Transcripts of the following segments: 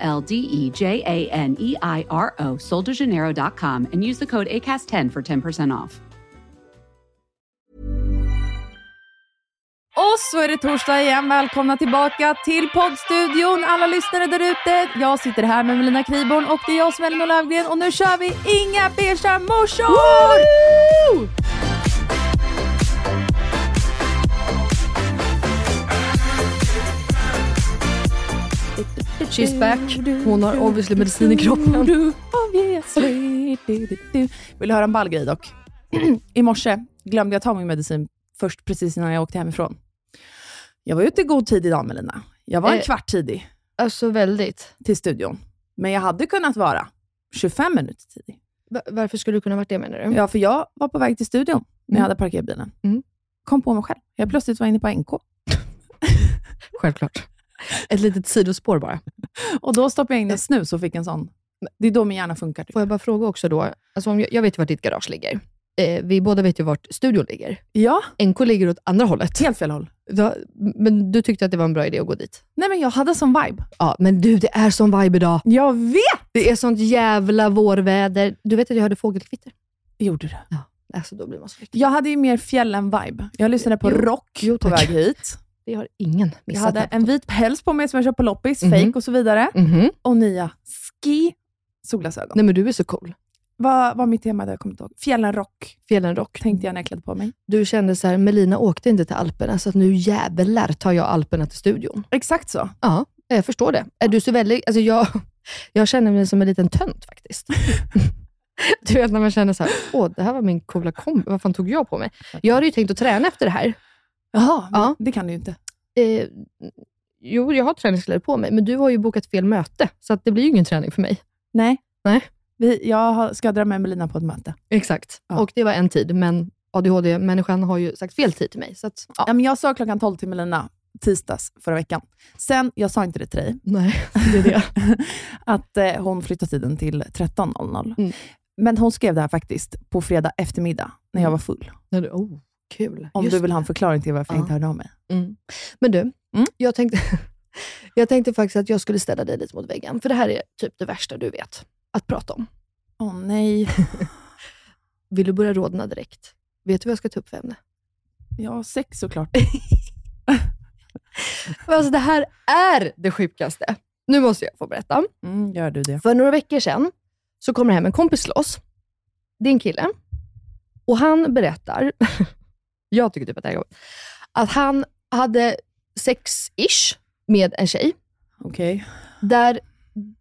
L D E J A N E I R O, soldejaneiro.com, and use the code ACAST10 for 10% off. Och så är det torsdag igen. Välkomna tillbaka till poddstudion alla lyssnare där ute. Jag sitter här med Melina Kriborn och det är jag som är Elinor Löfgren och nu kör vi Inga beiga morsor! She's back. Hon har obviously medicin i kroppen. Vill du höra en ball grej dock? I morse glömde jag ta min medicin först precis innan jag åkte hemifrån. Jag var ute i god tid idag Melina. Jag var en Eh. kvart tidig Alltså väldigt. till studion. Men jag hade kunnat vara 25 minuter tidig. Va- Varför skulle du kunna varit det menar du? Ja, för jag var på väg till studion när jag Mm. hade parkerat bilen. Mm. Kom på mig själv. Jag plötsligt var inne på NK. Självklart. Ett litet sidospår bara. Och då stoppade jag in en snus och fick en sån. Det är då min hjärna funkar. Typ. Får jag bara fråga också då, alltså om jag, jag vet ju vart ditt garage ligger. Eh, vi båda vet ju vart studion ligger. Ja, NK ligger åt andra hållet. helt fel håll. Ja, men du tyckte att det var en bra idé att gå dit? Nej, men jag hade som vibe. Ja, men du, det är som vibe idag. Jag vet! Det är sånt jävla vårväder. Du vet att jag hörde fågelkvitter? Gjorde du? Ja. Alltså, då blir man så lycklig. Jag hade ju mer fjällen-vibe. Jag lyssnade på Jo, rock jo, på väg hit. Det har ingen Jag missat. hade här. en vit päls på mig som jag köpte på loppis, Mhm. fake och så vidare. Mhm. Och nya ski solglasögon. Nej, men du är så cool. Vad var mitt tema där jag kommer inte ihåg? Fjällen-rock Fjällenrock. tänkte jag när jag klädde på mig. Du kände så här, Melina åkte inte till Alperna, så att nu jävlar tar jag Alperna till studion. Exakt så. Ja, jag förstår det. Är du så väldigt, alltså jag, jag känner mig som en liten tönt faktiskt. du vet när man känner så här, åh, det här var min coola kombi. Vad fan tog jag på mig? Jag hade ju tänkt att träna efter det här. Jaha, Ja. det kan du ju inte. Eh, jo, jag har träningskläder på mig, men du har ju bokat fel möte, så att det blir ju ingen träning för mig. Nej. Nej. Vi, jag ska dra med Melina på ett möte. Exakt. Ja. Och det var en tid, men ADHD-människan har ju sagt fel tid till mig. Så att, ja. Ja, men jag sa klockan 12 till Melina tisdags förra veckan. Sen, jag sa inte det till dig, Nej, det är det. att eh, hon flyttade tiden till 13.00. Mm. Men hon skrev det här faktiskt på fredag eftermiddag, när jag var full. Oh, kul. Om Just du vill det. ha en förklaring till varför jag Ja. inte hörde av mig. Mm. Men du, Mm. jag, tänkte, jag tänkte faktiskt att jag skulle ställa dig lite mot väggen, för det här är typ det värsta du vet att prata om. Åh nej. Vill du börja rådna direkt? Vet du vad jag ska ta upp för ämne? Ja, sex såklart. Men Alltså, det här är det sjukaste. Nu måste jag få berätta. Mm, gör du det? För några veckor sedan så kommer hem en kompis till oss. Det är en kille. Och han berättar, jag tycker typ att det här är jobbigt, att han hade sex-ish med en tjej, Okej. där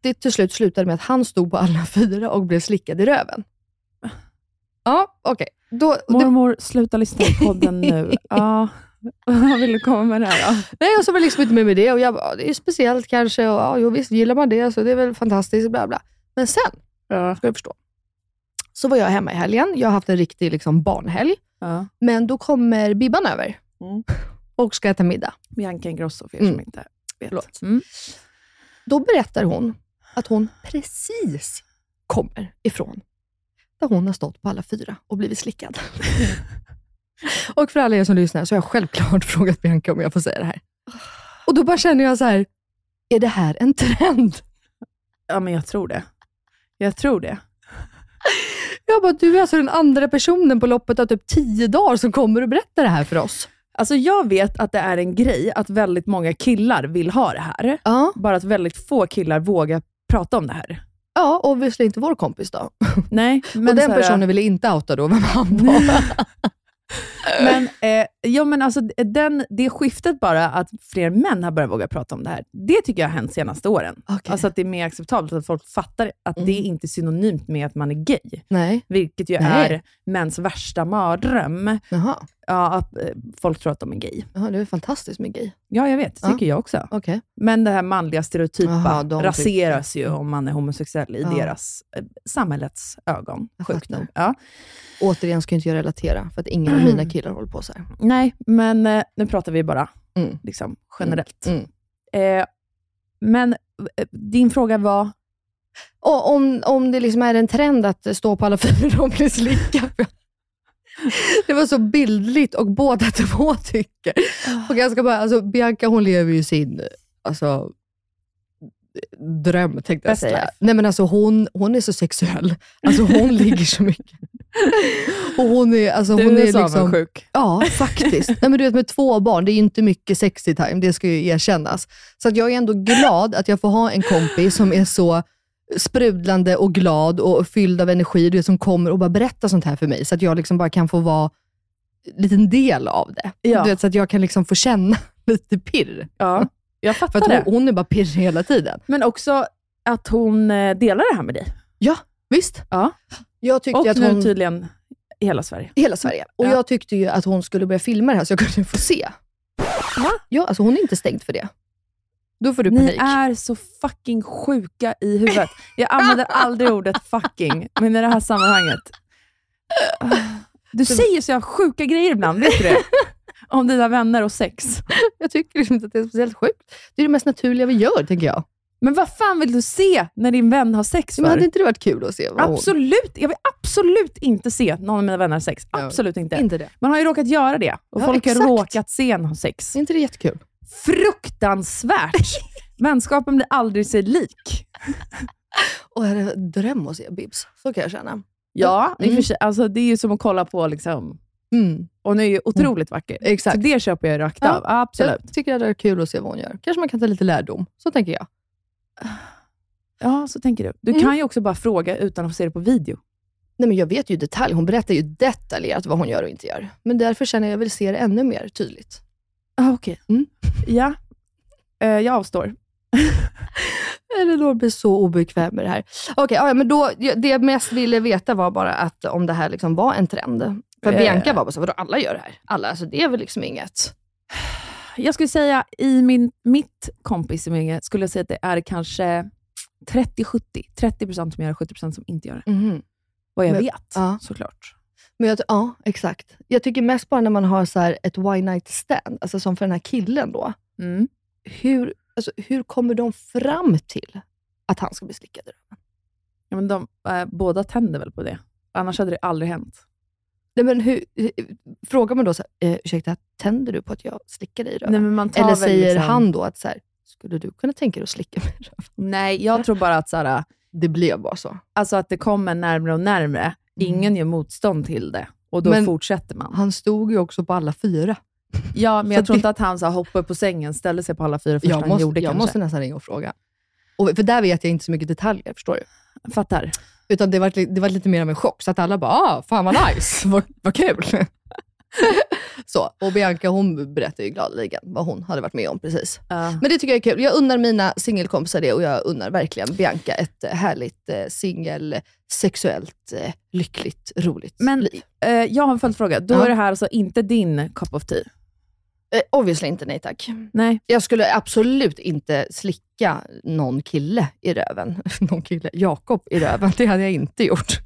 det till slut slutade med att han stod på alla fyra och blev slickad i röven. Ja, okej. Det- Mormor, sluta lyssna på podden nu. Ja. Vad vill du komma med det här då? Nej, jag sa väl liksom inte med mig det och jag bara, "Ja, det är speciellt kanske och ja, jo, visst, gillar man det så det är väl fantastiskt, bla bla. Men sen, Ja. ska du förstå, så var jag hemma i helgen. Jag har haft en riktig liksom, barnhelg, ja. men då kommer Bibban över Mm. och ska äta middag. Bianca Ingrosso för er Mm. som inte vet. Mm. Då berättar hon att hon precis kommer ifrån där hon har stått på alla fyra och blivit slickad. och för alla er som lyssnar så har jag självklart frågat Bianca om jag får säga det här. Och då bara känner jag så här, är det här en trend? Ja, men jag tror det. Jag tror det. Jag bara, du är alltså den andra personen på loppet av typ tio dagar som kommer och berättar det här för oss. Alltså jag vet att det är en grej att väldigt många killar vill ha det här. Ja, Bara att väldigt få killar vågar prata om det här. ja obviously inte vår kompis då. Nej, men och den här- personen ville inte outa då vem han var. Men, eh, ja, men alltså, den, det skiftet bara, att fler män har börjat våga prata om det här, det tycker jag har hänt senaste åren. Okej. Alltså att det är mer acceptabelt, att folk fattar att det Mm. inte är synonymt med att man är gay. Nej, Vilket ju Nej. är mäns värsta mardröm. jaha. Ja, att eh, folk tror att de är gay. jaha. Det är fantastiskt med gay. Ja, jag vet. Det Ja. tycker jag också. Okej. Men det här manliga stereotypa Jaha, de raseras tycker- ju om man är homosexuell i Ja. deras eh, samhällets ögon. Jag Sjukt nog. Ja. Återigen ska inte jag relatera, för att ingen av mina killar håller på så här. Nej, men eh, nu pratar vi bara Mm. liksom, generellt. Mm. Eh, men eh, din fråga var? Och om, om det liksom är en trend att stå på alla fyra och bli slickad. Det var så bildligt och båda två tycker. Och ganska bara, alltså, Bianca hon lever ju sin alltså, dröm, tänkte jag säga. life. Nej, men alltså, hon, hon är så sexuell. Alltså, hon ligger så mycket. Och hon är, alltså, hon är liksom, sjuk. Ja, faktiskt. Nej, men du vet, med två barn, det är inte mycket sexy time, det ska ju erkännas. Så att jag är ändå glad att jag får ha en kompis som är så sprudlande och glad och fylld av energi, du som kommer och bara berättar sånt här för mig, så att jag liksom bara kan få vara en liten del av det. Ja. Du vet, så att jag kan liksom få känna lite pirr. Ja, jag För fattar att det. hon, hon är bara pirrig hela tiden. Men också att hon eh, delar det här med dig. Ja, visst. Ja. Jag tyckte Och att nu hon... tydligen i hela Sverige. Hela Sverige. Och Ja. jag tyckte ju att hon skulle börja filma det här så jag kunde få se. Va? Ja, alltså hon är inte stängd för det. Då får du Ni panik. är så fucking sjuka i huvudet. Jag använder aldrig ordet fucking, men i det här sammanhanget. Du säger så jag sjuka grejer ibland, vet du det? Om dina vänner och sex. Jag tycker liksom inte att det är speciellt sjukt. Det är det mest naturliga vi gör, tänker jag. Men vad fan vill du se när din vän har sex Men för? hade inte det varit kul att se? Vad hon... Absolut! Jag vill absolut inte se någon av mina vänner ha sex. Ja, Absolut inte. Inte det. Man har ju råkat göra det och Ja, folk exakt. har råkat se en ha sex. Är inte det jättekul? Fruktansvärt! Vänskapen blir aldrig sig lik. Och jag hade en dröm att se Bibs. Så kan jag känna. Ja, Mm. sig, alltså, det är ju som att kolla på, liksom, Mm. och hon är ju otroligt vacker. Exakt. Så det köper jag rakt Ja, av. Absolut. Jag tycker det hade varit kul att se vad hon gör. Kanske man kan ta lite lärdom. Så tänker jag. Ja, så tänker du. Du Mm. kan ju också bara fråga utan att se det på video. Nej, men jag vet ju detalj. Hon berättar ju detaljerat vad hon gör och inte gör. Men därför känner jag att jag vill se det ännu mer tydligt. Ah, Okej. Mm. Ja, Eh, jag avstår. Elinor blir så obekväm med det här. Okej, ja, men då, det jag mest ville veta var bara att om det här liksom var en trend. För Eh. Bianca var bara så, vadå alla gör det här? Alla, alltså det är väl liksom inget... Jag skulle säga i min, mitt kompisumgänge skulle jag säga att det är kanske 30-70. 30 procent som gör det, 70 procent som inte gör det. Mhm. Vad jag Men- vet, ja. såklart. Men jag, ja, exakt. Jag tycker mest bara när man har så ett one night stand, alltså som för den här killen då. Mm. Hur, alltså, hur kommer de fram till att han ska bli slickad i röven? Ja, men de, eh, båda tänder väl på det. Annars hade det aldrig hänt. Nej, men hur, hur, frågar man då så här, eh, ursäkta, tänder du på att jag slickar dig i röven? Nej, men man tar Eller väl säger liksom, han då att så här, skulle du kunna tänka dig att slicka mig i röven? Nej, jag tror bara att, så här, Det blev bara så. alltså att det kommer närmare och närmare. Ingen gör motstånd till det. Och då Men- fortsätter man. Han stod ju också på alla fyra. Ja, men Så jag tror det- inte att han så hoppade på sängen, ställde sig på alla fyra första Jag han måste, gjorde jag kanske. måste nästan ringa och fråga. Och, för där vet jag inte så mycket detaljer, förstår du? Fattar. Utan det var, det var lite mer av en chock, så att alla bara ah, “Fan vad nice, vad, vad kul”. så, och Bianca hon berättade ju gladeligen vad hon hade varit med om precis. Ja. Men det tycker jag är kul. Jag unnar mina singelkompisar det och jag unnar verkligen Bianca ett eh, härligt eh, singel, sexuellt, eh, lyckligt, roligt Men- liv. Eh, jag har en följdfråga. Då Ja. är det här alltså inte din cup of tea? Eh, obviously inte, nej tack. Nej. Jag skulle absolut inte slicka någon kille i röven. någon kille, Jakob i röven. Det hade jag inte gjort.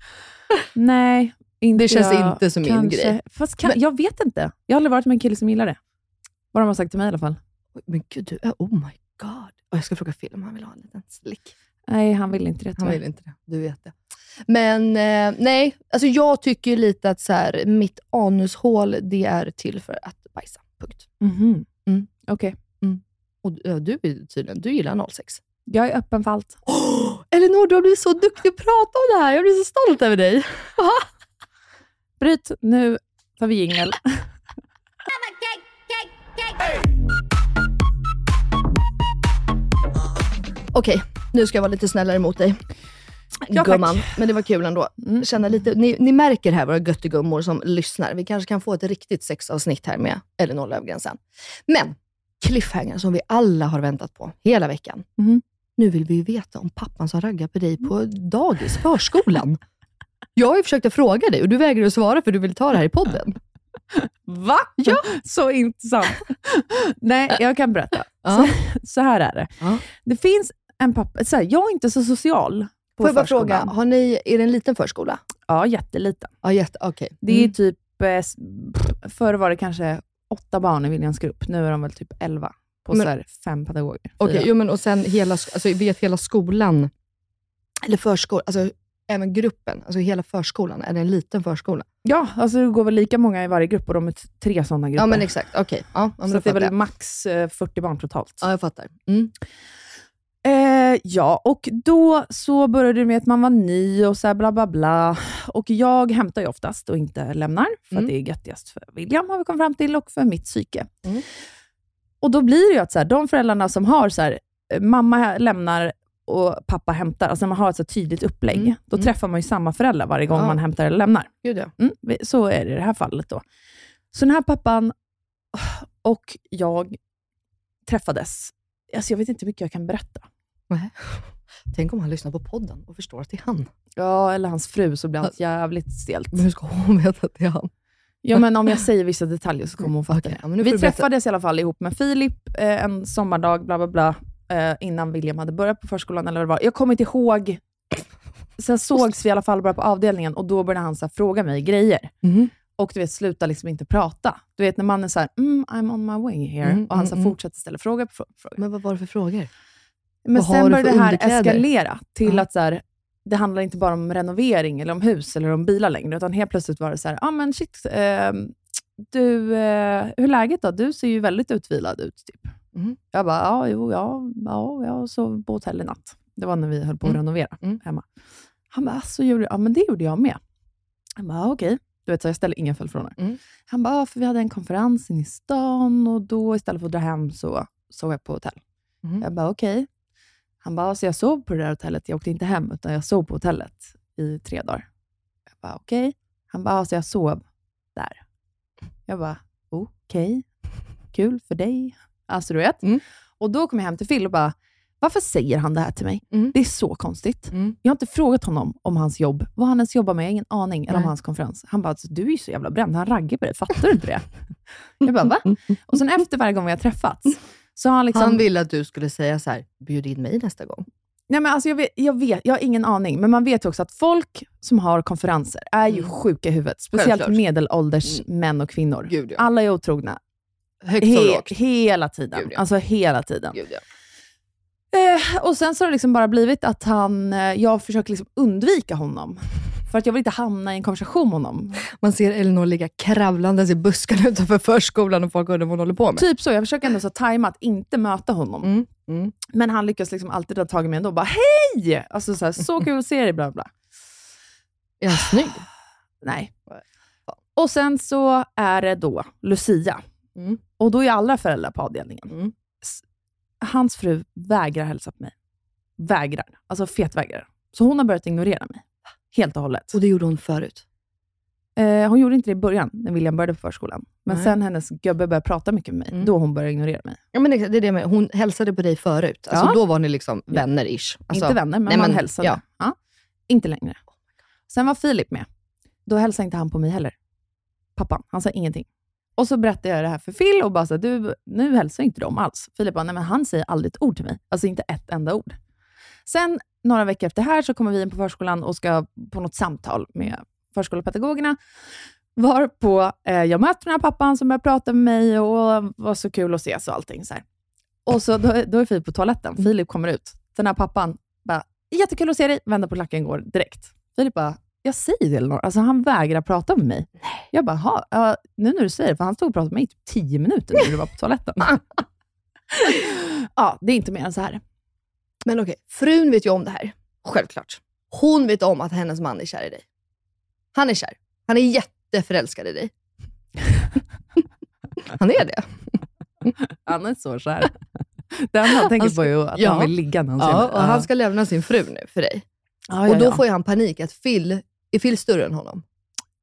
Nej. Inte Det känns inte som min kanske. grej. Fast kan, Men- jag vet inte. Jag har aldrig varit med en kille som gillar det. Vad de har sagt till mig i alla fall. Men gud, du är, oh my god. Och jag ska fråga Phil om han vill ha en liten slick. Nej, han vill inte det Han vill inte det, du vet det. Men eh, nej, alltså jag tycker lite att så här, mitt anushål, det är till för att bajsa. Punkt. Mhm. Mm. Okej. Och ja, du tydligen, du gillar 06. Jag är öppen för allt. Oh, Elinor, du har blivit så duktig att prata om det här. Jag blir så stolt över dig. Bryt, nu tar vi jingel. Okej, nu ska jag vara lite snällare mot dig. Ja, gumman. Men det var kul ändå. Mm. Känner lite, ni, ni märker här våra göttigummor som lyssnar. Vi kanske kan få ett riktigt sexavsnitt här med Elinor Löfgren sen. Men cliffhanger som vi alla har väntat på hela veckan. Mm. Nu vill vi ju veta om pappan som raggar på dig på dagis, förskolan. Jag har ju försökt att fråga dig och du vägrar att svara för du vill ta det här i podden. Va? Ja. Så intressant. Nej, jag kan berätta. Så, så här är det. Det finns en pappa... Så här, jag är inte så social på Får jag bara förskolan. fråga, har ni, är det en liten förskola? Ja, jätteliten. Ja, jätte, okej. Det är Mm. typ... eh, Förr var det kanske åtta barn i Williams grupp. Nu är de väl typ elva på Men- så här, fem pedagoger. Okej, Fyra. jo, men och sen hela, sk- alltså, vet hela skolan, eller förskolan, alltså även gruppen, alltså hela förskolan, är det en liten förskola? Ja, alltså det går väl lika många i varje grupp och de är tre sådana grupper. Ja, men exakt. Okej. Ja, ja, så det är väl jag. max eh, 40 barn totalt. Ja, jag fattar. Mm. Eh, ja, och då så började det med att man var ny och så här bla bla bla. Och jag hämtar ju oftast och inte lämnar, för Mm. att det är göttigast för William har vi kommit fram till och för mitt psyke. Mm. Och då blir det ju att så här, de föräldrarna som har så här, eh, mamma lämnar och pappa hämtar, alltså när man har ett så tydligt upplägg, Mm. då Mm. träffar man ju samma föräldrar varje gång Ja. man hämtar eller lämnar. Ja. Mm, så är det i det här fallet då. Så den här pappan och jag träffades. Alltså jag vet inte hur mycket jag kan berätta. Nej. Tänk om han lyssnar på podden och förstår att det är han. Ja, eller hans fru, så blir allt jävligt stelt. Men hur ska hon veta att det är han? Ja, men om jag säger vissa detaljer så kommer hon fatta Okej, det. ja, Vi träffades i alla fall ihop med Filip eh, en sommardag, bla bla bla, eh, innan William hade börjat på förskolan. Eller vad det var. Jag kommer inte ihåg. Sen sågs vi i alla fall bara på avdelningen och då började han så här, fråga mig grejer. Mhm. Och du vet, sluta liksom inte prata. Du vet när man är så här, mm, I'm on my way here. Mm, och han så här, mm, mm. fortsätter ställa fråga på frå- fråga. Men vad var det för frågor? Men vad sen började det här eskalera till Ja. att så här, det handlar inte bara om renovering eller om hus eller om bilar längre, utan helt plötsligt var det så här, ja ah, men shit, ehm, du, eh, hur är läget då? Du ser ju väldigt utvilad ut. Typ. Mhm. Jag bara, ja, jo, ja, ja, jag sov på hotell i natt. Det var när vi höll på att Mm. renovera Mm. hemma. Han bara, så gjorde? Ja, men det gjorde jag med. Jag bara, okej. Du vet, så jag ställer inga följdfrågor. Mm. Han bara, för vi hade en konferens inne i stan och då istället för att dra hem så sov jag på hotell. Mhm. Jag bara, okej. Han bara, så jag sov på det där hotellet. Jag åkte inte hem, utan jag sov på hotellet i tre dagar. Jag bara, okej. Han bara, så jag sov där. Jag bara, okej. Kul för dig. Alltså, du vet. Mm. Och då kom jag hem till Phil och bara, varför säger han det här till mig? Mm. Det är så konstigt. Mm. Jag har inte frågat honom om hans jobb, vad han ens jobbar med. Jag har ingen aning. Eller om hans konferens. Han bara, alltså, du är ju så jävla bränd. Han raggar på dig. Fattar du inte det? Jag bara, va? Och sen efter varje gång vi har träffats, så har han liksom... Han ville att du skulle säga så här, bjud in mig nästa gång. Nej, men alltså jag, vet, jag, vet, jag har ingen aning, men man vet ju också att folk som har konferenser är ju Mm. sjuka i huvudet. Speciellt Självklart. medelålders män och kvinnor. Gud, ja. Alla är otrogna. Högt och He, lågt. hela tiden. Gud, ja. Alltså hela tiden. Gud, ja. Eh, och Sen så har det liksom bara blivit att han, eh, jag försöker liksom undvika honom. För att jag vill inte hamna i en konversation med honom. Man ser Elinor ligga kravlandes i buskarna utanför förskolan och folk undrar vad hon håller på med. Typ så. Jag försöker ändå så tajma att inte möta honom. Mm. Mm. Men han lyckas liksom alltid dra tag i mig ändå och bara hej! Alltså så, här, så kul att se dig, bla bla. Är han snygg? Nej. Nej. Och sen så är det då Lucia. Mm. Och då är alla föräldrar på avdelningen. Mm. Hans fru vägrar hälsa på mig. Vägrar. Alltså fetvägrar. Så hon har börjat ignorera mig. Helt och hållet. Och det gjorde hon förut. Eh, hon gjorde inte det i början, när William började på förskolan. Men Nej. sen hennes gubbe började prata mycket med mig, Mm. då hon började ignorera mig. Ja, men det är det med. Hon hälsade på dig förut. Alltså, Ja. Då var ni liksom vänner-ish. Alltså, inte vänner, men nej, man men- hälsade. ja. Ja. Inte längre. Sen var Filip med. Då hälsade inte han på mig heller. Pappan, han sa ingenting. Och så berättade jag det här för Phil och bara så du, nu hälsar inte de alls. Filip bara, nej men han säger aldrig ett ord till mig. Alltså inte ett enda ord. Sen, några veckor efter det här, så kommer vi in på förskolan och ska på något samtal med förskolepedagogerna. Varpå eh, jag möter den här pappan som börjar prata med mig och var så kul att ses och allting. Så här. Och så, då, då är Filip på toaletten. Filip kommer ut. Den här pappan bara, jättekul att se dig, vänder på klacken går direkt. Filip bara, jag säger det Elinor. Alltså han vägrar prata med mig. Jag bara, "Ha, nu när du säger det, för han stod och pratade med mig i typ tio minuter när du var på toaletten. ja, det är inte mer än så här. Men okej, frun vet ju om det här. Självklart. Hon vet om att hennes man är kär i dig. Han är kär. Han är jätteförälskad i dig. Han är det. Han är så kär. Det enda han tänker Han ska- på är att ja. han vill ligga när han Ja, och han ska lämna sin fru nu för dig. Ja, och då ja. får han panik att Phil, är Phil större än honom?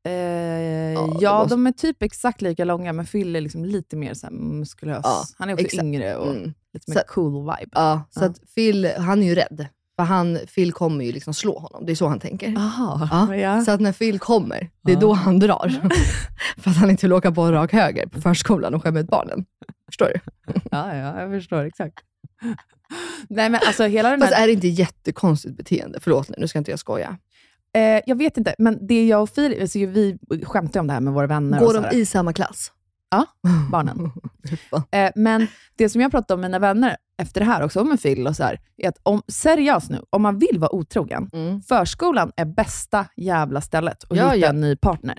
Eh, det ja, måste- de är typ exakt lika långa, men Phil är liksom lite mer så muskulös. Ja, han är också exakt. yngre och Mm. lite mer Så- cool vibe. Ja, så Ja. att Phil, han är ju rädd. För han, Phil kommer ju liksom slå honom. Det är så han tänker. Aha, Ja, ja. Så att när Phil kommer, det är Ja. då han drar. för att han inte vill åka på en rak höger på förskolan och skämma ut barnen. Förstår du? ja, ja, jag förstår exakt. Nej, men alltså hela den Fast här... är det inte jättekonstigt beteende? Förlåt nu, nu ska inte jag skoja. Eh, jag vet inte, men det jag och Filip, alltså, vi skämtar om det här med våra vänner. och Går så de i samma klass? Ja, barnen. Eh, men det som jag pratar om med mina vänner efter det här också, med Phil och så här, är att om, seriöst nu, om man vill vara otrogen, Mm. förskolan är bästa jävla stället att Ja, hitta ja. en ny partner.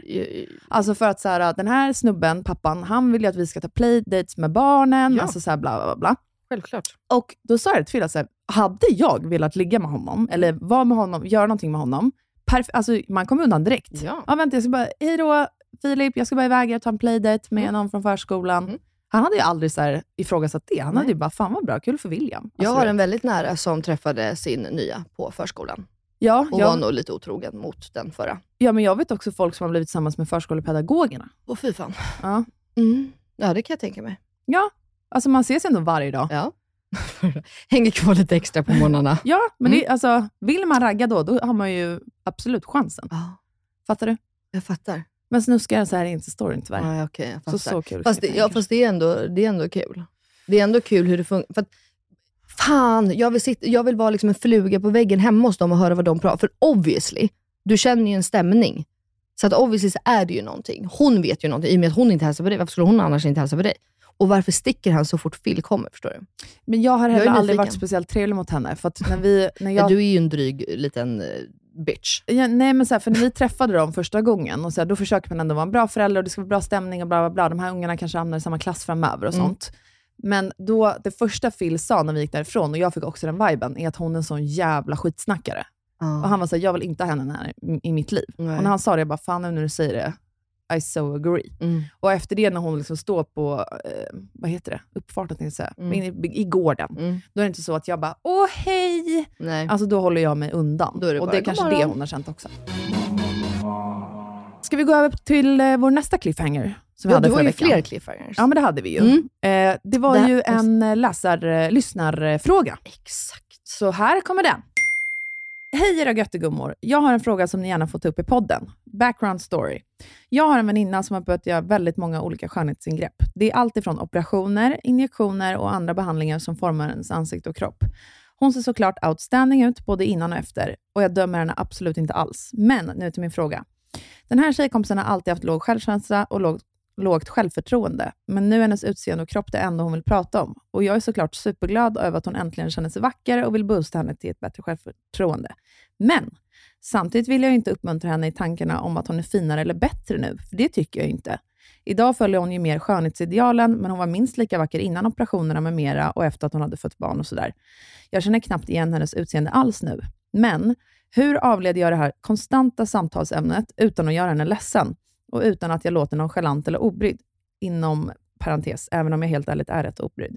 Alltså för att så här, den här snubben, pappan, han vill ju att vi ska ta playdates med barnen, Ja. alltså så här bla bla bla. Självklart. Och då sa jag till Phil att så här, hade jag velat ligga med honom, eller vara med honom, göra någonting med honom, perf- alltså man kommer undan direkt. Ja. Ja, vänta, jag ska bara, hej då Filip, jag ska bara iväg och ta en playdate med Mm. någon från förskolan. Mm. Han hade ju aldrig så här ifrågasatt det. Han Nej. hade ju bara, fan vad bra, kul för William. Jag Alltså, har du en väldigt nära som träffade sin nya på förskolan. ja, Och var ja, nog lite otrogen mot den förra. ja, men jag vet också folk som har blivit tillsammans med förskolepedagogerna. Åh fy fan. Ja. Mm. Ja, det kan jag tänka mig. ja, alltså man ses ändå varje dag. Ja. Hänger kvar lite extra på morgnarna. Ja, men Mm. det, alltså, vill man ragga då, då har man ju absolut chansen. Ja, Fattar du? jag fattar. Men snuskare så här är inte storyn tyvärr. Ja, okej, jag så, fattar. så kul. Fast, det, ja, fast det, är ändå, det är ändå kul. Det är ändå kul hur det funkar. Fan, jag vill, sitta, jag vill vara liksom en fluga på väggen hemma hos dem och höra vad de pratar. För obviously, du känner ju en stämning. Så att obviously så är det ju någonting. Hon vet ju någonting. I och med att hon inte hälsar på dig, varför skulle hon annars inte hälsa på dig? Och varför sticker han så fort Phil kommer? Förstår du? Men jag har Jag heller aldrig nyfiken. varit speciellt trevlig mot henne. För att när vi, när Ja. jag, Du är ju en dryg liten eh, bitch. Ja, nej, men så här, för när vi träffade dem första gången, och så här, då försöker man ändå vara en bra förälder och det ska vara bra stämning och bla bla bla. De här ungarna kanske hamnar i samma klass framöver och Mm. sånt. Men då, det första Phil sa när vi gick därifrån, och jag fick också den viben, är att hon är en sån jävla skitsnackare. Och han var såhär, jag vill inte ha henne här i, i mitt liv. Nej. Och när han sa det, jag bara, fan nu när du säger det, I so agree. Mm. Och efter det när hon liksom står på, eh, vad heter det, uppfarten tänkte jag säga, Mm. i, i gården. Mm. Då är det inte så att jag bara, åh hej! Nej. Alltså då håller jag mig undan. Det och det är "God kanske morgon." det hon har känt också. Ska vi gå över till eh, vår nästa cliffhanger? Som vi Ja, hade du har ju veckan? fler cliffhangers. Ja, men det hade vi ju. Mm. Eh, det var Det- ju en eh, läsar, eh, lyssnarfråga. Exakt. Så här kommer den. Hej era göttegummor. Jag har en fråga som ni gärna får ta upp i podden. Background story. Jag har en väninna som har börjat göra väldigt många olika skönhetsingrepp. Det är allt ifrån operationer, injektioner och andra behandlingar som formar ens ansikte och kropp. Hon ser såklart outstanding ut både innan och efter och jag dömer henne absolut inte alls. Men nu till min fråga. Den här tjejkompisen har alltid haft låg självkänsla och låg, lågt självförtroende, men nu är hennes utseende och kropp det enda hon vill prata om. Och jag är såklart superglad över att hon äntligen känner sig vackrare och vill boosta henne till ett bättre självförtroende. Men samtidigt vill jag inte uppmuntra henne i tankarna om att hon är finare eller bättre nu, för det tycker jag inte. Idag följer hon ju mer skönhetsidealen, men hon var minst lika vacker innan operationerna med mera och efter att hon hade fött barn och sådär. Jag känner knappt igen hennes utseende alls nu. Men hur avleder jag det här konstanta samtalsämnet utan att göra henne ledsen och utan att jag låter nonchalant eller obrydd? Inom parentes, även om jag helt ärligt är rätt obrydd.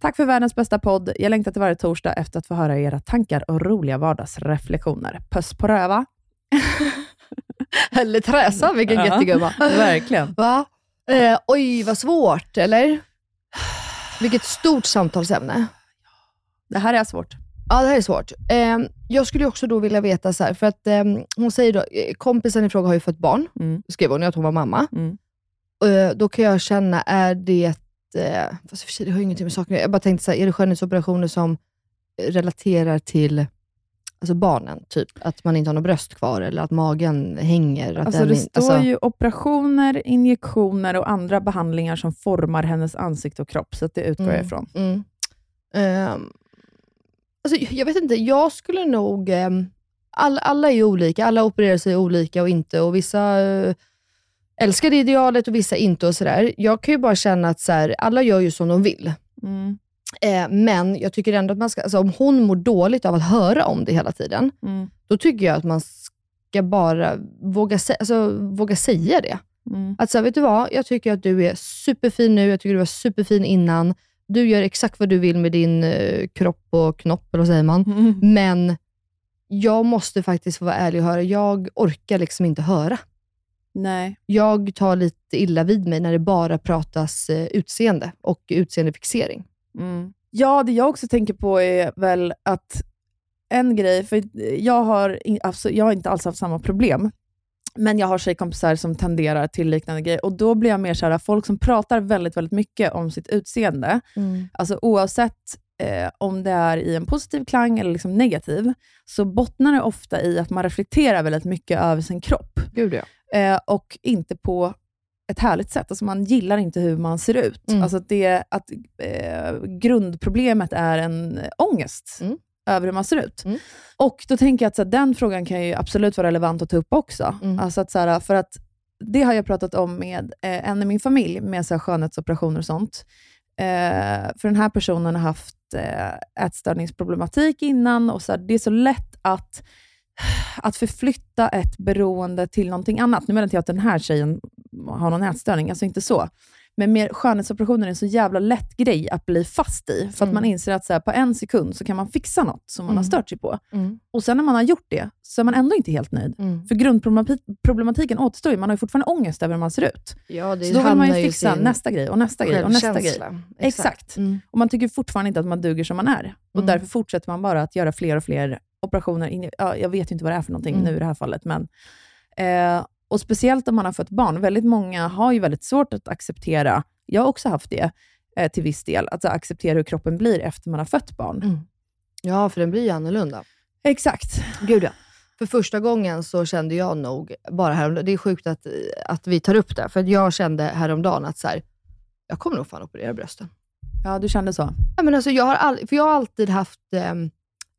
Tack för världens bästa podd. Jag längtar till varje torsdag efter att få höra era tankar och roliga vardagsreflektioner. Puss på röva. Eller Träsa, vilken Ja. jättegumma. Verkligen. Va? Eh, oj, vad svårt, eller? Vilket stort samtalsämne. Det här är svårt. Ja, det här är svårt. Eh, jag skulle också då vilja veta, så här, för att eh, hon säger då, eh, kompisen i fråga har ju fått barn, Mm. skrev hon att hon var mamma. Mm. Eh, då kan jag känna, är det, eh, fast för sig, det har ju ingenting med saken. Jag bara tänkte, så här, är det skönhetsoperationer som relaterar till alltså barnen? Typ att man inte har något bröst kvar eller att magen hänger? Att Alltså det står alltså- ju operationer, injektioner och andra behandlingar som formar hennes ansikte och kropp, så det utgår jag Mm. ifrån. Mm. Ehm, alltså, jag vet inte, jag skulle nog... All, alla är ju olika, alla opererar sig olika och inte. Och Vissa uh, älskar det idealet och vissa inte. och sådär. Jag kan ju bara känna att så här, alla gör ju som de vill. Mm. Eh, men jag tycker ändå att man ska, alltså, om hon mår dåligt av att höra om det hela tiden, Mm. då tycker jag att man ska bara våga, alltså, våga säga det. Mm. Att så här, vet du vad, jag tycker att du är superfin nu, jag tycker du var superfin innan. Du gör exakt vad du vill med din eh, kropp och knopp, eller vad säger man? Mm. Men jag måste faktiskt få vara ärlig och höra, jag orkar liksom inte höra. Nej. Jag tar lite illa vid mig när det bara pratas eh, utseende och utseendefixering. Mm. Ja, det jag också tänker på är väl att en grej, för jag har, alltså, jag har inte alls haft samma problem, men jag har tjejkompisar som tenderar till liknande grejer och då blir jag mer såhär, folk som pratar väldigt, väldigt mycket om sitt utseende, alltså oavsett eh, om det är i en positiv klang eller liksom negativ, så bottnar det ofta i att man reflekterar väldigt mycket över sin kropp. Gud ja. Eh, och inte på ett härligt sätt. Alltså man gillar inte hur man ser ut. Mm. Alltså det, att, eh, grundproblemet är en ångest Mm. Över hur man ser ut. Mm. Och då tänker jag att så här, den frågan kan ju absolut vara relevant att ta upp också. Mm. Alltså att, så här, för att det har jag pratat om med eh, en i min familj, med så här, skönhetsoperationer och sånt. Eh, för den här personen har haft eh, ätstörningsproblematik innan och så här, det är så lätt att att förflytta ett beroende till någonting annat. Nu menar inte jag att den här tjejen har någon ätstörning, alltså inte så. Men mer skönhetsoperationer är en så jävla lätt grej att bli fast i. För att Mm. man inser att så här, på en sekund så kan man fixa något som man har Mm. stört sig på. Mm. Och sen när man har gjort det, så är man ändå inte helt nöjd. Mm. För grundproblematiken återstår ju. Man har ju fortfarande ångest över hur man ser ut. Ja, det Så då vill man ju fixa sin nästa grej och nästa grej och nästa grej. självkänsla. Exakt. Mm. Och man tycker fortfarande inte att man duger som man är. Och Mm. därför fortsätter man bara att göra fler och fler operationer. In, ja, jag vet ju inte vad det är för någonting nu i det här fallet. Men, eh, och speciellt om man har fått barn. Väldigt många har ju väldigt svårt att acceptera, jag har också haft det eh, till viss del, att acceptera hur kroppen blir efter man har fött barn. Mm. Ja, för den blir ju annorlunda. Exakt. Gud ja. För första gången så kände jag nog, bara häromdagen, det är sjukt att, att vi tar upp det, för jag kände häromdagen att så här, jag kommer nog fan operera brösten. Ja, du kände så? Ja, men alltså, jag, har all, för jag har alltid haft ja,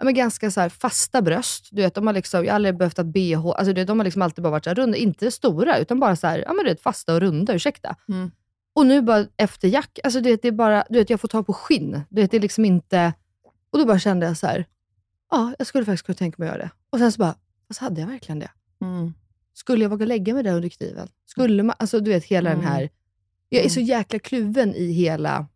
men ganska så fasta bröst. Du vet, de har liksom, jag har aldrig behövt ha bh. Alltså, vet, de har liksom alltid bara varit så här, runda, inte stora, utan bara så här, ja, men du vet, fasta och runda. Ursäkta. Mm. Och nu bara efter jack, alltså, du vet, det är bara, du vet, jag får ta på skinn. Du vet, det är liksom inte... Och då bara kände jag så här, ja, jag skulle faktiskt kunna tänka mig att göra det. Och sen så bara, fast hade jag verkligen det? Mm. Skulle jag våga lägga mig där under kniven? Skulle man, alltså du vet hela Mm. den här... Jag är så jäkla kluven i hela,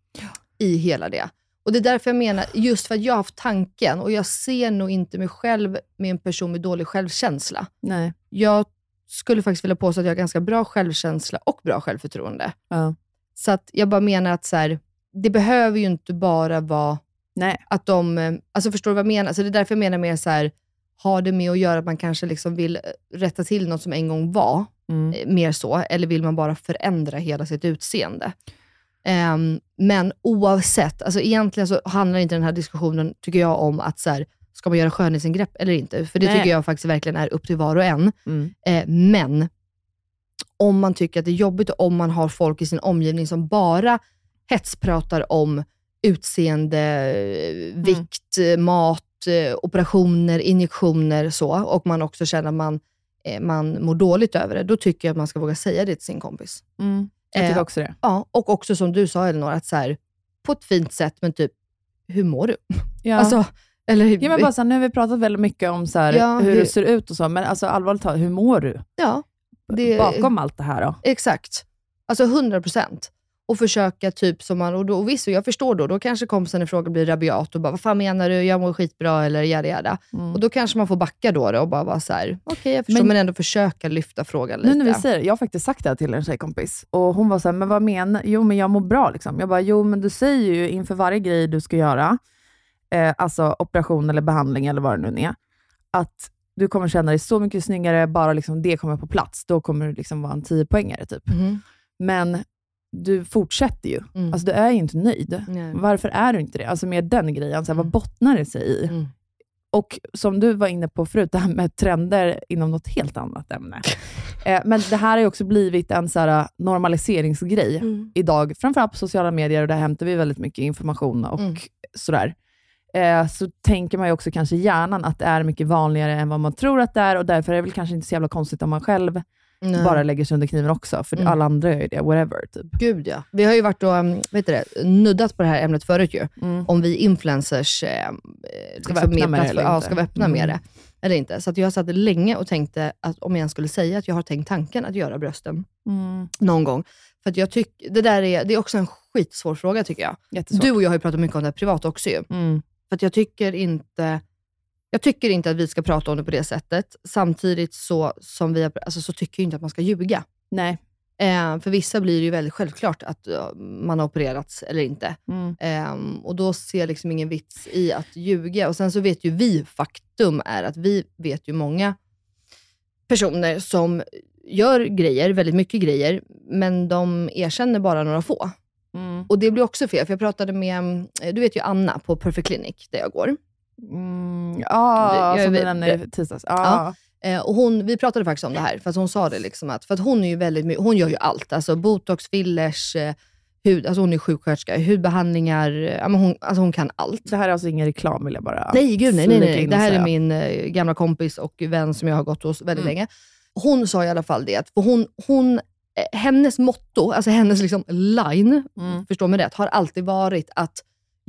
i hela det. Och det är därför jag menar, just för att jag har haft tanken och jag ser nog inte mig själv med en person med dålig självkänsla. Nej. Jag skulle faktiskt vilja påstå att jag har ganska bra självkänsla och bra självförtroende. Ja. Så att jag bara menar att så här, det behöver ju inte bara vara Nej. att de... eh, Alltså förstår du vad jag menar? Så det är därför jag menar mer så här, har det med att göra att man kanske liksom vill eh, rätta till något som en gång var, Mm. eh, mer så, eller vill man bara förändra hela sitt utseende? Ehm, men oavsett, alltså egentligen så handlar inte den här diskussionen, tycker jag, om att så här, ska man göra skönhetsingrepp eller inte? För det Nej. tycker jag faktiskt verkligen är upp till var och en. Mm. Eh, men om man tycker att det är jobbigt och om man har folk i sin omgivning som bara hetspratar om utseende, eh, vikt, mat, eh, operationer, injektioner så, och man också känner att man, eh, man mår dåligt över det, då tycker jag att man ska våga säga det till sin kompis. Mm. Jag tycker Eh, också det. Ja, och också som du sa Elinor, att så här, på ett fint sätt, men typ, hur mår du? Ja. Alltså, eller, Ja, men bara så här, nu har vi pratat väldigt mycket om så här, Ja, hur, hur- du ser ut och så, men alltså, allvarligt talat, hur mår du? ja, det, Bakom allt det här då? Exakt. Alltså 100 procent. Och försöka typ som man, och, då, och visst, jag förstår då, då kanske kompisen i fråga blir rabiat och bara, vad fan menar du? Jag mår skitbra eller jada jada. Mm. Och då kanske man får backa då, då och bara vara så här, okej jag förstår, Men- men, ändå försöka lyfta frågan lite. Nu när vi säger jag har faktiskt sagt det här till en tjejkompis och hon var så här, men vad menar Jo, men jag mår bra. Liksom. Jag bara, jo, men du säger ju inför varje grej du ska göra, eh, alltså operation eller behandling eller vad det nu är, att du kommer känna dig så mycket snyggare, bara liksom det kommer på plats. Då kommer du liksom vara en 10-poängare typ. Mhm. Men du fortsätter ju. Mm. Alltså, du är ju inte nöjd. Nej. Varför är du inte det? Alltså med den grejen, så här, vad Mm. bottnar det sig i? Mm. Och som du var inne på förut, det här med trender inom något helt annat ämne. eh, men det här har ju också blivit en så här, normaliseringsgrej Mm. idag, framförallt på sociala medier, och där hämtar vi väldigt mycket information och Mm. sådär. Eh, så tänker man ju också kanske i hjärnan att det är mycket vanligare än vad man tror att det är, och därför är det väl kanske inte så jävla konstigt om man själv Nej. bara lägger sig under kniven också, för Mm. alla andra gör ju det, whatever. Typ. Gud ja. Vi har ju varit och, um, vad heter det, nuddat på det här ämnet förut ju. Mm. Om vi influencers eh, Ska vi öppna mer med det eller ja, ska vi öppna Mm. med det eller inte. Så jag satt länge och tänkte att om jag ens skulle säga att jag har tänkt tanken att göra brösten Mm. någon gång. För jag tycker, det där är, det är också en skitsvår fråga tycker jag. Jättesvårt. Du och jag har ju pratat mycket om det här privat också ju. Mm. För jag tycker inte jag tycker inte att vi ska prata om det på det sättet. Samtidigt så, som vi alltså, så tycker jag inte att man ska ljuga. Nej. Eh, för vissa blir det ju väldigt självklart att uh, man har opererats eller inte. Mm. Eh, och då ser jag liksom ingen vits i att ljuga. Och Sen så vet ju vi, faktum är att vi vet ju många personer som gör grejer, väldigt mycket grejer, men de erkänner bara några få. Mm. Och det blir också fel, för jag pratade med, eh, du vet ju Anna på Perfect Clinic, där jag går. Mm. Jag som vi nämnde i tisdags. Ja. Ja. Eh, och hon, vi pratade faktiskt om det här, för att hon sa det liksom att, för att hon är ju väldigt hon gör ju allt. Alltså botox, fillers, eh, hud, alltså hon är sjuksköterska, hudbehandlingar, eh, ja, men hon, alltså hon kan allt. Det här är alltså ingen reklam, vill jag bara Nej, gud nej. nej, nej. Det här är min gamla kompis och vän som jag har gått hos väldigt Mm. länge. Hon sa i alla fall det, att för hon, hon, hennes motto, alltså hennes liksom line, Mm. förstå mig rätt, har alltid varit att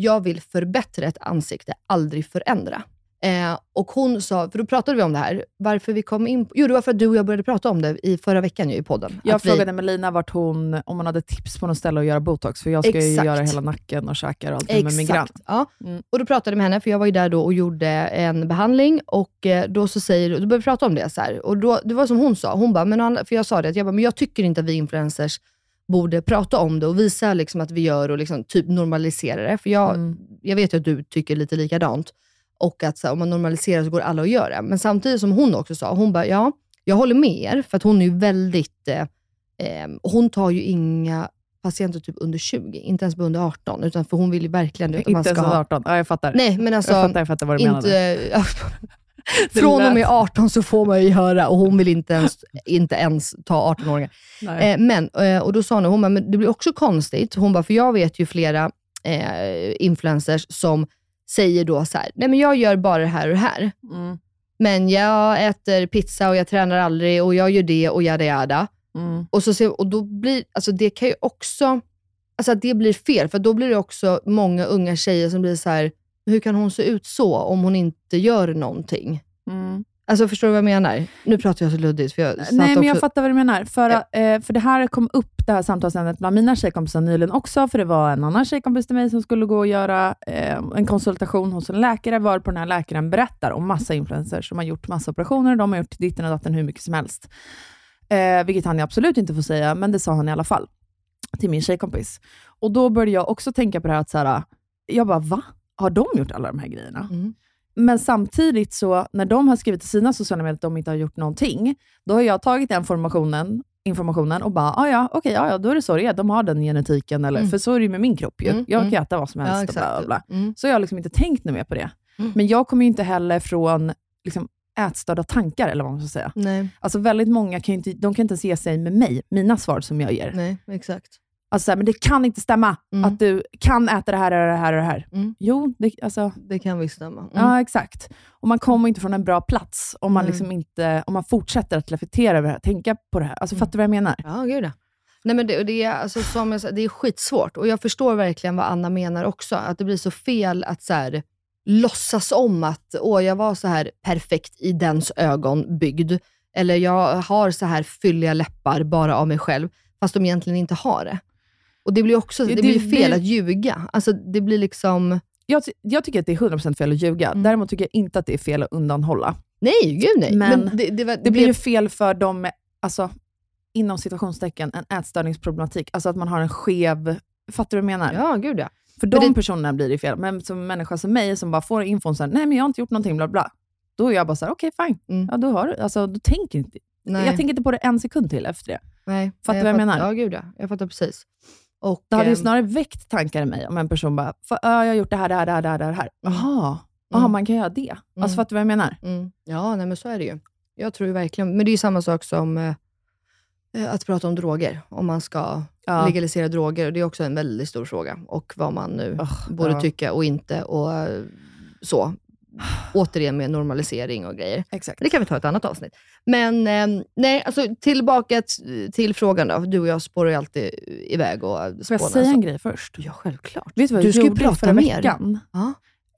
jag vill förbättra ett ansikte, aldrig förändra. Eh, och hon sa, för då pratade vi om det här, varför vi kom in på, Jo, det var för att du och jag började prata om det i förra veckan ju, i podden. Jag Att vi- frågade Melina vart hon, om hon hade tips på något ställe att göra botox, för jag ska ju Exakt. göra hela nacken och käkar och allt med migrän. Exakt. Ja. Mm. Och då pratade jag med henne, för jag var ju där då och gjorde en behandling. Och eh, då så säger, då började vi prata om det. Så här. Och då, det var som hon sa, hon bara, men, för jag sa det, att jag, bara, men jag tycker inte att vi influencers borde prata om det och visa liksom att vi gör och liksom typ normalisera det. För jag, Mm. jag vet ju att du tycker lite likadant. Och att så här, om man normaliserar så går alla att göra. Men samtidigt som hon också sa, hon bara, ja, jag håller med er, för att hon är ju väldigt, eh, eh, hon tar ju inga patienter typ under 20, inte ens under 18, utan för hon vill ju verkligen att man Inte ska ens ha... 18. Ja, jag fattar. Nej, men alltså, jag fattar, jag fattar vad du inte, Det från och med lät- 18 så får man ju höra och hon vill inte ens, inte ens ta 18-åringar. Nej. Eh, men, eh, och då sa hon, hon bara, men det blir också konstigt. Hon bara, för jag vet ju flera eh, influencers som säger då så här, nej men jag gör bara det här och det här. Mm. Men jag äter pizza och jag tränar aldrig och jag gör det och jada jada. Mm. Och, så, och då blir, alltså det kan ju också, alltså att det blir fel, för då blir det också många unga tjejer som blir så här, hur kan hon se ut så om hon inte gör någonting? Mm. Alltså förstår du vad jag menar? Nu pratar jag så luddigt. För jag Nej, men jag också- fattar vad du menar. För, Ja. eh, för det här kom upp, det här samtalsämnet, bland mina tjejkompisar nyligen också, för det var en annan tjejkompis till mig som skulle gå och göra eh, en konsultation hos en läkare, var på den här läkaren berättar om massa influencers som har gjort massa operationer, de har gjort ditten och datten hur mycket som helst. Eh, vilket han absolut inte får säga, men det sa han i alla fall till min tjejkompis. Och då började jag också tänka på det här att, så här, jag bara, va? Har de gjort alla de här grejerna? Mm. Men samtidigt, så när de har skrivit till sina sociala medier att de inte har gjort någonting, då har jag tagit den informationen, informationen och bara, ah, ja, okej, ja, ja, då är det så det är. De har den genetiken, eller, Mm. för så är det ju med min kropp. Ju. Mm, Jag mm. kan äta vad som helst Ja, och bla, bla, bla. Mm. Så jag har liksom inte tänkt mer på det. Mm. Men jag kommer ju inte heller från liksom, ätstörda tankar, eller vad man ska säga. Nej, Alltså väldigt många kan inte, de kan inte ens ge sig med mig, mina svar som jag ger. nej, exakt. Alltså, så här, men det kan inte stämma Mm. att du kan äta det här och det här och det här. Mm. Jo, det, alltså, Det kan visst stämma. Mm. Ja, exakt. Och man kommer inte från en bra plats om man, Nej. liksom inte, om man fortsätter att reflektera över det här, tänka på det här. Alltså, Mm. Fattar du vad jag menar? Ja, gud ja. Nej, men det, det, är, alltså, som jag det är skitsvårt och jag förstår verkligen vad Anna menar också. Att det blir så fel att så här, låtsas om att Åh, jag var så här perfekt i dens ögon byggd. Eller jag har så här fylliga läppar bara av mig själv, fast de egentligen inte har det. Och Det blir också Det- det, blir fel det- att ljuga. Alltså, det blir liksom... Jag, jag tycker att det är 100% fel att ljuga. Mm. Däremot tycker jag inte att det är fel att undanhålla. Nej, gud nej. Men det, det, var, Det blir ju fel för dem med, alltså, inom situationstecken, en ätstörningsproblematik. Alltså att man har en skev... Fattar du vad jag menar? Ja, gud ja. För Men de det- personerna blir det fel. Men som människa som mig, som bara får infon så här, nej men jag har inte gjort någonting, bla bla. Då är jag bara så här, okej fine. Mm. Ja, då har du, alltså, då tänker inte, Nej. jag tänker inte på det en sekund till efter det. nej. Fattar du vad jag fatt- menar? Ja, gud ja. Jag fattar precis. Och, Det hade ju ehm, snarare väckt tankar i mig om en person bara, "Fa- ja, jag har gjort det här, det här, det här, det här. Det här. Jaha, Mm. man kan göra det. Alltså Mm. fattar du vad jag menar? Mm. Ja, nej, men så är det ju. Jag tror verkligen, men det är ju samma sak som eh, eh, att prata om droger. Om man ska Ja. legalisera droger. Det är också en väldigt stor fråga. Och vad man nu Ugh, borde ja. tycka och inte. Och eh, så. Återigen med normalisering och grejer. Exakt. Det kan vi ta ett annat avsnitt. Men eh, nej, alltså tillbaka till frågan då. Du och jag spårar ju alltid iväg och Får jag säga så. en grej först? Ja, självklart. Vet du vad Du jag ska ju gjorde prata förra mer. veckan? Ja.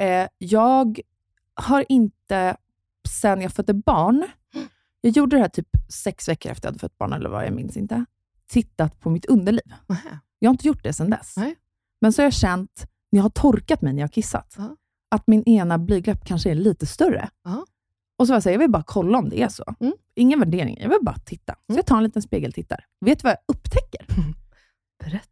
Eh, jag har inte, sen jag födde barn, jag gjorde det här typ sex veckor efter jag hade fött barn, eller vad, jag minns inte. tittat på mitt underliv. Nähä. Jag har inte gjort det sedan dess. Nej. Men så har jag känt, när jag har torkat mig när jag har kissat, Ja. Att min ena blygdläpp kanske är lite större. Ja. Och så var jag, så här, jag vill bara kolla om det är så. Mm. Ingen värdering, jag vill bara titta. Så Mm. jag tar en liten spegeltittar. Vet du vad jag upptäcker? Berätta.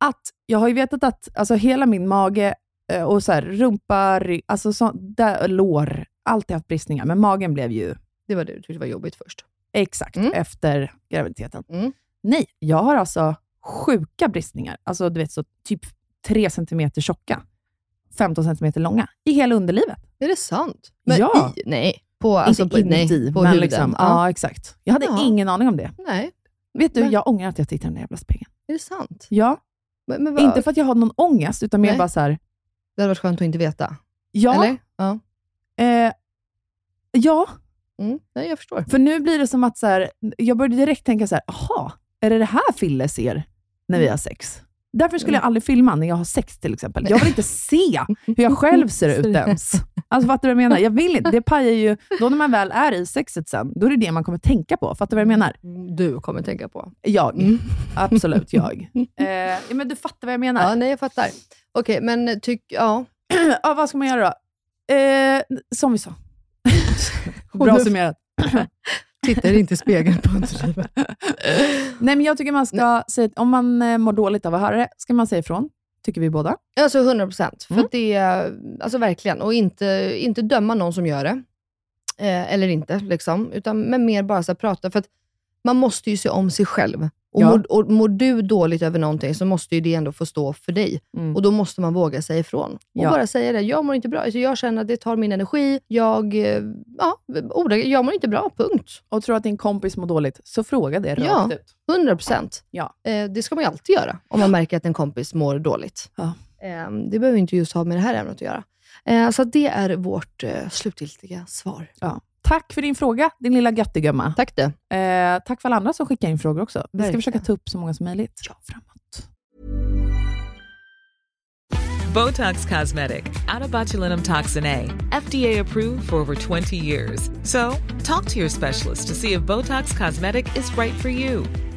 Att jag har ju vetat att alltså, hela min mage eh, och så här, rumpa, alltså så, där, lår, alltid haft bristningar. Men magen blev ju Det var det du tyckte var jobbigt först. exakt Mm. efter graviditeten. Mm. Nej, jag har alltså sjuka bristningar. Alltså du vet, så typ 3 centimeter tjocka, 15 centimeter långa, i hela underlivet. Är det sant? Men Ja. i? Nej. På, alltså, Inte på, nej, inuti, på men huden. liksom, ja. ja. exakt. Jag hade Ja. ingen aning om det. Nej, Vet du, Men- jag ångrar att jag tittade i den där jävla spegeln. är det sant? Ja, Men, men vad, inte för att jag har någon ångest, utan mer Nej. bara så här, Det hade varit skönt att inte veta. ja, Eller? Ja. Eh, ja, Mm. Nej, jag förstår. för nu blir det som att så här, jag började direkt tänka så här, aha, är det det här Fille ser när vi har sex? Därför skulle jag aldrig filma när jag har sex till exempel. Jag vill inte se hur jag själv ser ut ens. Alltså fattar du vad jag menar? Jag vill inte. Det pajar ju, då när man väl är i sexet sen, då är det det man kommer tänka på. Fattar du vad jag menar? Du kommer tänka på. Jag. Mm. Absolut jag. Eh, men du fattar vad jag menar. Ja, nej, jag fattar. Okej, men tyck... Ja. ja, vad ska man göra då? Eh, som vi sa. Bra summerat. Tittar inte i spegeln på underlivet. Nej, men jag tycker man ska säga, om man eh, mår dåligt av att höra det, ska man säga ifrån. Tycker vi båda. Alltså 100 procent. För Mm. att det är, alltså verkligen, och inte, inte döma någon som gör det. Eh, eller inte, liksom. Utan, men mer bara så prata. För att man måste ju se om sig själv. Och, Ja. mår, och mår du dåligt över någonting, så måste ju det ändå få stå för dig. Mm. Och då måste man våga säga ifrån. Och Ja. bara säga det. Jag mår inte bra. Alltså jag känner att det tar min energi. Jag, eh, ja, jag mår inte bra, punkt. Och tror att din kompis mår dåligt, så fråga det rakt Ja. ut. 100 procent. Ja. Eh, det ska man ju alltid göra, om man märker att en kompis mår dåligt. Ja. Eh, det behöver inte just ha med det här ämnet att göra. Eh, så det är vårt eh, slutgiltiga svar. Ja. Tack för din fråga, din lilla göttegumma. Tack du. Eh, tack för alla andra som skickar in frågor också. Vi ska försöka ta upp så många som möjligt. Ja, framåt. Botox Cosmetic, out of botulinum toxin A, FDA approved for over 20 years. So, talk to your specialist to see if Botox Cosmetic is right for you.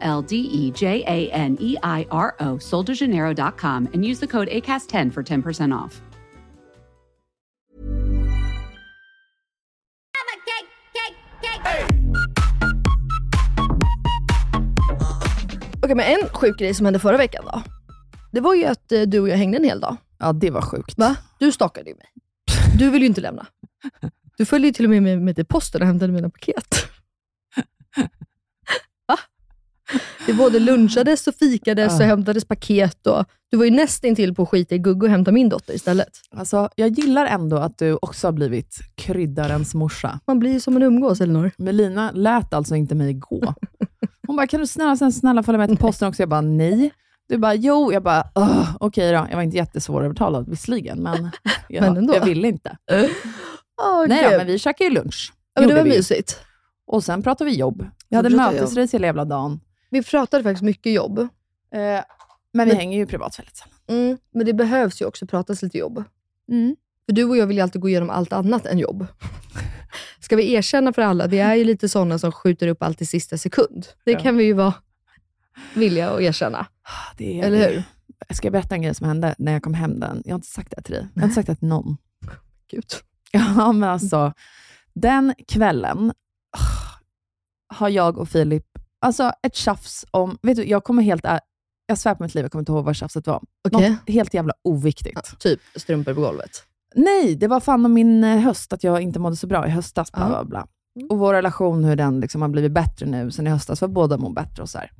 L D E J A N E I R O, soldejaneiro.com, and use the code ACAST10 for 10% off. Okej, men en sjuk grej som hände förra veckan då. Det var ju att eh, du och jag hängde en hel dag. Ja, det var sjukt. Va? Du stalkade ju mig. Du vill ju inte lämna. Du följde ju till och med med mig till posten och hämtade mina paket. Det både lunchades och fikades och Ja. hämtades paket. Och, du var ju nästintill på att skita i Gugge och hämta min dotter istället. Alltså, jag gillar ändå att du också har blivit kryddarens morsa. Man blir ju som en umgås, Elinor. Melina lät alltså inte mig gå. Hon bara, kan du snälla, snälla, snälla följa med till posten också? Jag bara, nej. Du bara, jo. Jag bara, "Åh, okej då. Jag var inte jättesvårövertalad visserligen, men jag, Men ändå. jag ville inte. Oh, Nej då, men vi käkade ju lunch. ja, men det var vi. mysigt. Och sen pratade vi jobb. Vi hade mötesrace hela jävla dagen. Vi pratade faktiskt mycket jobb. Eh, men vi Men- hänger ju privat väldigt sällan. Mm, men det behövs ju också pratas lite jobb. För du och jag vill ju alltid gå igenom allt annat än jobb. Ska vi erkänna för alla, vi är ju lite sådana som skjuter upp allt i sista sekund. Det Ja. kan vi ju vara villiga att erkänna. Det är, Eller hur? Jag ska berätta en grej som hände när jag kom hem den. Jag har inte sagt det till dig. Jag har inte sagt det till någon. Gud. Ja, men alltså, den kvällen ah, har jag och Filip, alltså ett tjafs om, vet du, jag kommer helt, jag svär på mitt liv, jag kommer inte ihåg vad tjafset var. Okej. Något helt jävla oviktigt. Typ strumpor på golvet. Nej, det var fan om min eh, höst, att jag inte mådde så bra i höstas. Bla, Ja. bla, bla. Och vår relation, hur den liksom har blivit bättre nu sen i höstas, för båda mår bättre och så här.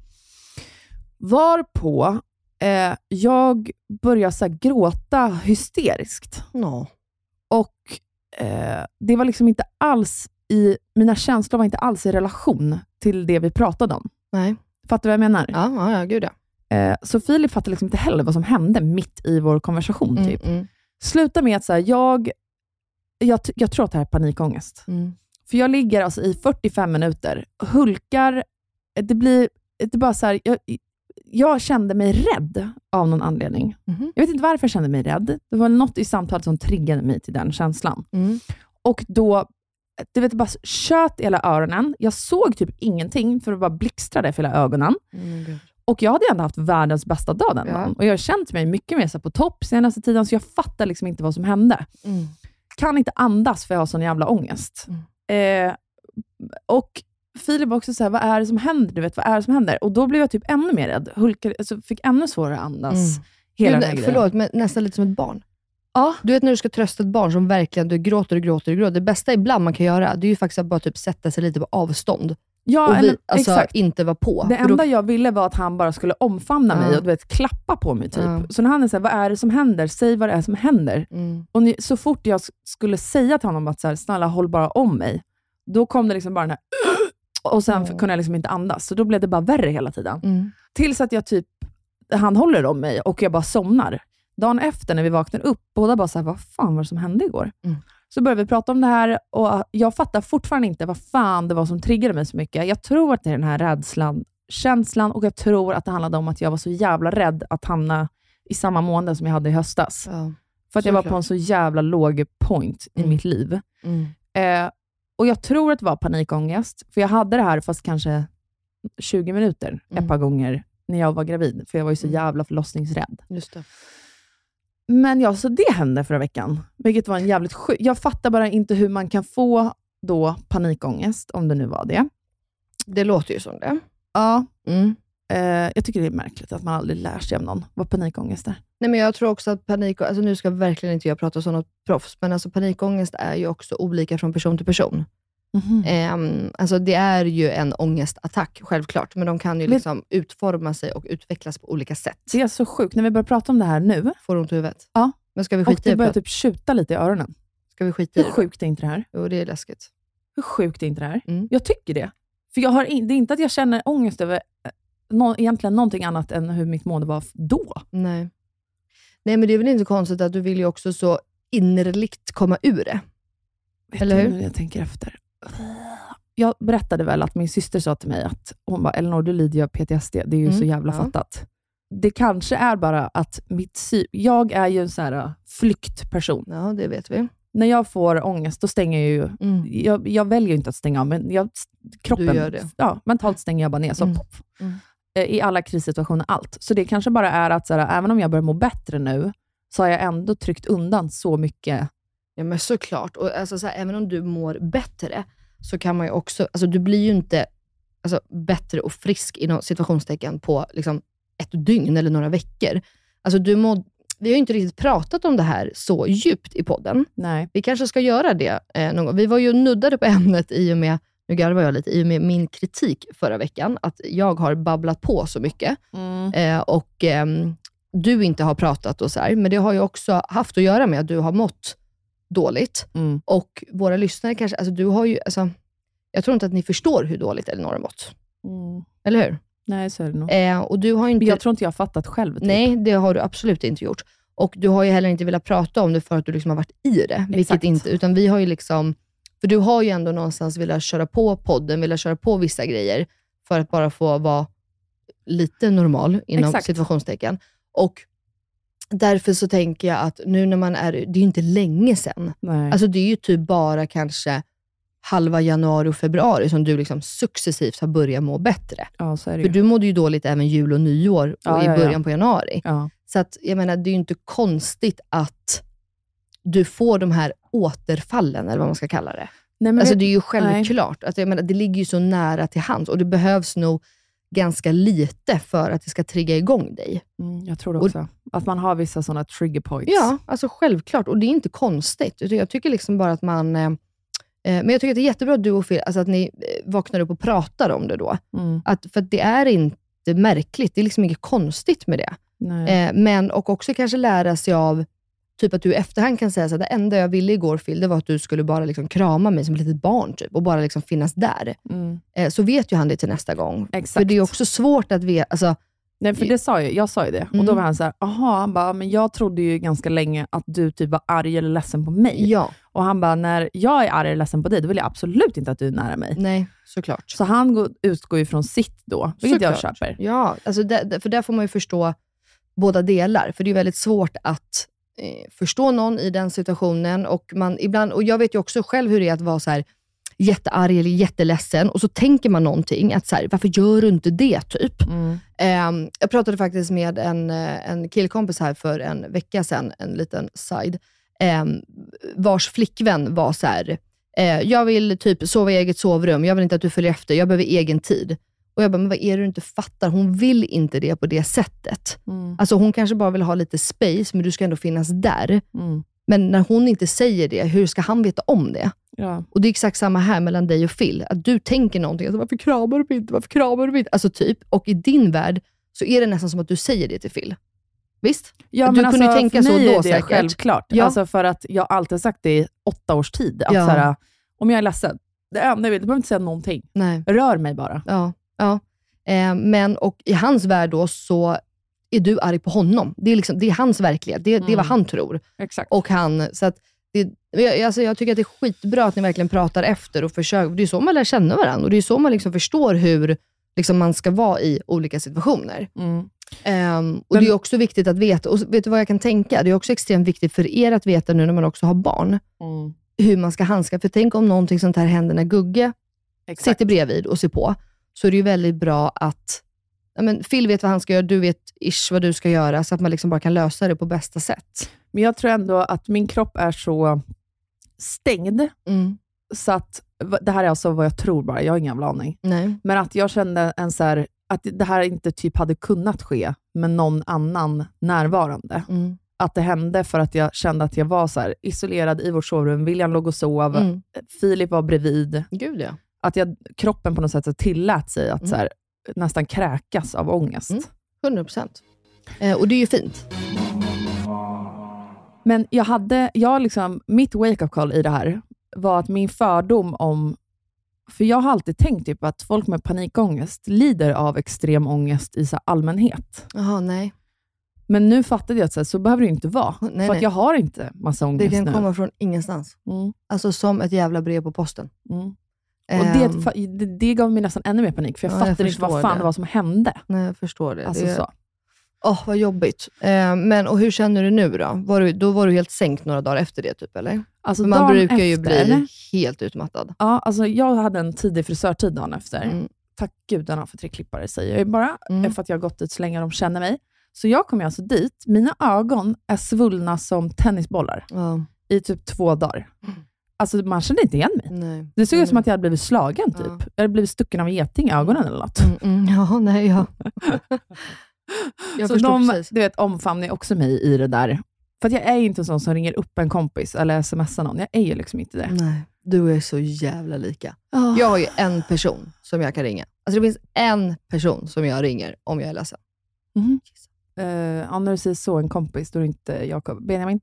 Varpå eh, jag började så gråta hysteriskt. Ja. Och eh, det var liksom inte alls i, mina känslor var inte alls i relation till det vi pratade om. Nej. Fattar du vad jag menar? Ja, ja, ja gud ja. Eh, så Filip fattade liksom inte heller vad som hände mitt i vår konversation. Mm, Typ. mm, Sluta med att så här, jag, jag, jag tror att det här är panikångest. mm. För jag ligger alltså i 45 minuter, hulkar, det blir, det bara så här, jag, jag kände mig rädd av någon anledning. Mhm. Jag vet inte varför jag kände mig rädd. Det var något i samtalet som triggade mig till den känslan. Mm. Och då, du vet, bara tjöt i hela öronen. Jag såg typ ingenting, för det bara blixtrade för hela ögonen. Mm. Och jag hade ändå haft världens bästa dag den Ja. dagen. Och jag har känt mig mycket mer på topp senaste tiden, så jag fattar liksom inte vad som hände. Mm. Kan inte andas för jag har sån jävla ångest. Eh, och Filip var också så här, vad är det som händer? Du vet, vad är det som händer? Och då blev jag typ ännu mer rädd. Hulkade, alltså fick ännu svårare att andas. Mm. Hela Gud, den här grejen. förlåt, men nästan lite som ett barn. Ja. Du vet när du ska trösta ett barn som verkligen du gråter och gråter och gråter. Det bästa ibland man kan göra, det är ju faktiskt att bara typ sätta sig lite på avstånd. Ja, och vi, eller- alltså, exakt. inte vara på. Det För då- enda jag ville var att han bara skulle omfamna mig och du vet, klappa på mig. typ. Ja. Så när han är såhär, vad är det som händer? Säg vad det är som händer. Mm. Och ni, så fort jag skulle säga till honom att så här, snälla håll bara om mig, då kom det liksom bara den här och sen kunde jag liksom inte andas. Så då blev det bara värre hela tiden. Mm. Tills att jag typ, han håller om mig och jag bara somnar. Dagen efter när vi vaknar upp, båda bara såhär, vad fan var det som hände igår? Mm. Så började vi prata om det här och jag fattar fortfarande inte vad fan det var som triggade mig så mycket. Jag tror att det är den här rädslan, känslan och jag tror att det handlade om att jag var så jävla rädd att hamna i samma mående som jag hade i höstas. Ja. För att jag var Såklart. på en så jävla låg point i Mm. mitt liv. Mm. Eh, och Jag tror att det var panikångest, för jag hade det här fast kanske 20 minuter Mm. ett par gånger när jag var gravid, för jag var ju så Mm. jävla förlossningsrädd. Just det. Men ja, så det hände förra veckan, vilket var en jävligt sjuk... Jag fattar bara inte hur man kan få då panikångest, om det nu var det. Det låter ju som det. Ja, Mm. eh, jag tycker det är märkligt att man aldrig lär sig av någon vad panikångest är. Nej, men jag tror också att panik, alltså nu ska verkligen inte jag prata som något proffs, men alltså panikångest är ju också olika från person till person. Mhm. Ehm, alltså det är ju en ångestattack, självklart, men de kan ju Men- liksom utforma sig och utvecklas på olika sätt. Det är så sjukt, när vi börjar prata om det här nu, Får du ont i huvudet? Ja. Men ska vi och skita i det börjar typ tjuta lite i öronen. Ska vi skita i Hur det? sjukt är inte det här? Jo, det är läskigt. Hur sjukt är inte det här? Mm. Jag tycker det. För jag har in, det är inte att jag känner ångest över eh, nå, egentligen någonting annat än hur mitt mående var då. Nej. Nej, men det är väl inte konstigt att du vill ju också så innerligt komma ur det. Vet Eller du, hur? jag tänker efter. Jag berättade väl att min syster sa till mig att hon bara, Elinor, du lider ju av PTSD. Det är ju Mm, så jävla ja. fattat. Det kanske är bara att mitt psy... Jag är ju en så här uh, flyktperson. Ja, det vet vi. När jag får ångest, då stänger jag ju... Mm. Jag, jag väljer inte att stänga av, men jag, kroppen... Du gör det. Ja, mentalt stänger jag bara ner. Så Mm. Mm. Eh, I alla krissituationer, allt. Så det kanske bara är att, så här, även om jag börjar må bättre nu, så har jag ändå tryckt undan så mycket. Ja, men såklart. Och alltså, så här, även om du mår bättre, så kan man ju också... Alltså, du blir ju inte alltså, bättre och frisk inom situationstecken på liksom, ett dygn eller några veckor. Alltså, du må, vi har ju inte riktigt pratat om det här så djupt i podden. Nej. Vi kanske ska göra det eh, någon gång. Vi var ju nuddade på ämnet i och med, nu garvar jag lite, i och med min kritik förra veckan, att jag har babblat på så mycket Mm. eh, och ehm, du inte har pratat och så här. Men det har ju också haft att göra med att du har mått dåligt. Mm. Och våra lyssnare kanske, alltså du har ju, alltså, jag tror inte att ni förstår hur dåligt Elinor har mått. Mm. Eller hur? Nej, så är det nog. Eh, och du har inte... Jag tror inte jag har fattat själv. Typ. Nej, det har du absolut inte gjort. Och du har ju heller inte velat prata om det för att du liksom har varit i det. Vilket Exakt. inte, utan vi har ju liksom, för du har ju ändå någonstans velat köra på podden, velat köra på vissa grejer för att bara få vara lite normal inom Exakt. situationstecken. Och därför så tänker jag att nu när man är, det är ju inte länge sedan. Nej. Alltså det är ju typ bara kanske halva januari och februari som du liksom successivt har börjat må bättre. ja, så är det För ju. du mådde ju dåligt även jul och nyår och Ja, i ja, ja. början på januari. Ja. Så att, jag menar, det är ju inte konstigt att du får de här återfallen, eller vad man ska kalla det. Nej, Alltså, det är ju självklart. Att, jag menar, det ligger ju så nära till hands och det behövs nog ganska lite för att det ska trigga igång dig. Mm, jag tror det också. att man har vissa sådana trigger points. Ja, alltså självklart. Och det är inte konstigt. Jag tycker liksom bara att man... Eh, eh, men jag tycker att det är jättebra att du och Phil, alltså att ni eh, vaknar upp och pratar om det då. Mm. Att, för att det är inte märkligt. Det är liksom inget konstigt med det. Nej. Eh, men, och också kanske lära sig av, typ att du i efterhand kan säga att det enda jag ville igår Phil, det var att du skulle bara liksom krama mig som ett litet barn typ, och bara liksom finnas där. Mm. Eh, så vet ju han det till nästa gång. Exakt. För det är också svårt att veta, alltså, Nej, för det sa jag, jag sa ju det. Och då Mm. var han så här, aha, han bara, men jag trodde ju ganska länge att du typ var arg eller ledsen på mig. ja, Och han bara, när jag är arg eller ledsen på dig, då vill jag absolut inte att du är nära mig. nej, såklart. Så han går, utgår ju från sitt då, vilket jag Såklart. köper. Ja, alltså där- för där får man ju förstå båda delar. För det är väldigt svårt att eh, förstå någon i den situationen. Och, man, ibland, och Jag vet ju också själv hur det är att vara så här, jättearg eller jätteledsen och så tänker man någonting. Att så här, Varför gör du inte det? typ. Mm. Ehm, jag pratade faktiskt med en, eh, en killkompis här för en vecka sedan, en liten side, ehm, vars flickvän var så här, eh, jag vill typ sova i eget sovrum, jag vill inte att du följer efter, jag behöver egen tid. Och jag bara, men vad är det du inte fattar? Hon vill inte det på det sättet. Mm. Alltså hon kanske bara vill ha lite space, men du ska ändå finnas där. Mm. Men när hon inte säger det, hur ska han veta om det? Ja. Och det är exakt samma här mellan dig och Phil. Att du tänker någonting, alltså, varför kramar du mig inte? Varför kramar du mig inte? Alltså typ. Och i din värld så är det nästan som att du säger det till Phil. Visst? Ja, Du kunde ju alltså, tänka för så då är det säkert. självklart. Ja. Alltså för att jag har alltid sagt det i åtta års tid. Att Ja. här, om jag är ledsen, det enda jag vill, du behöver inte säga någonting. Nej. Rör mig bara. Ja. Ja. Eh, men och i hans värld då så är du arg på honom. Det är, liksom, det är hans verklighet. Det, det är vad Mm. han tror. Exakt. Och han, så att det, jag, alltså jag tycker att det är skitbra att ni verkligen pratar efter och försöker. Det är så man lär känna varandra och det är så man liksom förstår hur liksom man ska vara i olika situationer. Mm. Ehm, och Men- Det är också viktigt att veta, och vet du vad jag kan tänka? Det är också extremt viktigt för er att veta nu när man också har barn, Mm. hur man ska handska. För tänk om någonting sånt här händer när Gugge Exakt. sitter bredvid och ser på, så är det ju väldigt bra att ja, men Phil vet vad han ska göra, du vet ish vad du ska göra, så att man liksom bara kan lösa det på bästa sätt. Men jag tror ändå att min kropp är så stängd, Mm. så att, det här är alltså vad jag tror bara, jag har ingen jävla aning. Nej. Men att jag kände en så här, att det här inte typ hade kunnat ske med någon annan närvarande. Mm. Att det hände för att jag kände att jag var så isolerad i vårt sovrum. William låg och sov. Mm. Filip var bredvid. Gud ja. Att jag, kroppen på något sätt tillät sig att Mm. så här, nästan kräkas av ångest. Mm. 100 procent. Eh, och det är ju fint. Men jag hade, jag liksom, mitt wake-up call i det här var att min fördom om... För jag har alltid tänkt typ att folk med panikångest lider av extrem ångest i så allmänhet. Jaha, nej. Men nu fattade jag att så, här, så behöver det inte vara. Nej, för nej. att jag har inte massa Det ångest kan nu. komma från ingenstans. Mm, Alltså som ett jävla brev på posten. mm. Och det, Ehm, det, det gav mig nästan ännu mer panik, för jag Ja, jag fattade inte vad fan det. var som hände. nej, jag förstår det. Alltså det så. Åh, vad jobbigt. Eh, men och hur känner du nu då? Var du, då var du helt sänkt några dagar efter det, typ, eller? Alltså, man brukar ju efter, bli helt utmattad. Ja, alltså jag hade en tidig frisörtid dagen efter. Mm. Tack gudarna för treklippare, säger jag ju bara, Mm. för att jag har gått dit så länge de känner mig. Så jag kommer alltså dit, mina ögon är svullna som tennisbollar Ja, i typ två dagar. Alltså man kände inte igen mig. nej. Det såg ut som att jag hade blivit slagen, typ. Ja. Jag hade blivit stucken av en geting i ögonen eller något. Mm, mm, ja, nej, ja. jag så de precis. du vet, omfamnar också mig i det där. För att jag är inte en sån som ringer upp en kompis eller smsar någon. Jag är ju liksom inte det. Nej, du är så jävla lika. Oh. Jag har ju en person som jag kan ringa. Alltså det finns en person som jag ringer om jag är ledsen. Eh, ja, när du säger så, en kompis, då är det inte Jakob. Benjamin?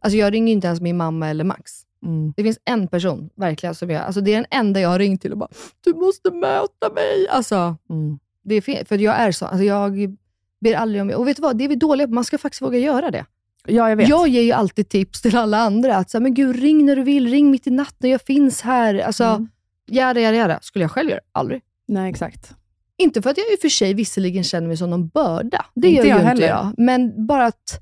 Alltså jag ringer inte ens min mamma eller Max. Mm. Det finns en person, verkligen, som jag... Alltså det är den enda jag har ringt till och bara, du måste möta mig. Alltså, Mm. det är fel, för jag är så. Alltså jag ber aldrig om... Och vet du vad? Det är vi dåliga på. Man ska faktiskt våga göra det. Ja, jag vet. Jag ger ju alltid tips till alla andra. Att så här, men gud, ring när du vill. Ring mitt i natten. Jag finns här. Alltså, Mm. Jada, jada, jada. Skulle jag själv göra? Aldrig. Nej, exakt. Inte för att jag i och för sig visserligen känner mig som någon börda. Det Inte gör jag ju heller. inte jag. Men bara att...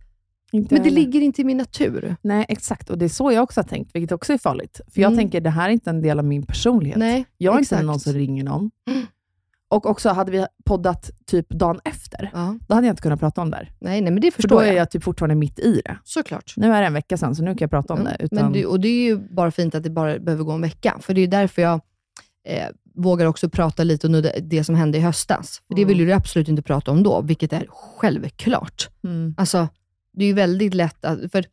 Inte Men det heller. ligger inte i min natur. Nej, exakt. Och det är så jag också har tänkt, vilket också är farligt. För jag Mm. tänker, det här är inte en del av min personlighet. Nej, jag är exakt. inte någon som ringer någon. Mm. Och också, hade vi poddat typ dagen efter, Ja. då hade jag inte kunnat prata om det här. Nej, nej, men det För förstår då är jag. jag typ fortfarande mitt i det. Såklart. Nu är det en vecka sedan, så nu kan jag prata om Mm. det. Utan... Men det, och det är ju bara fint att det bara behöver gå en vecka. För det är därför jag eh, vågar också prata lite om det, det som hände i höstas. För Det Mm. vill ju du absolut inte prata om då, vilket är självklart. Mm. Alltså, det är ju väldigt lätt att... För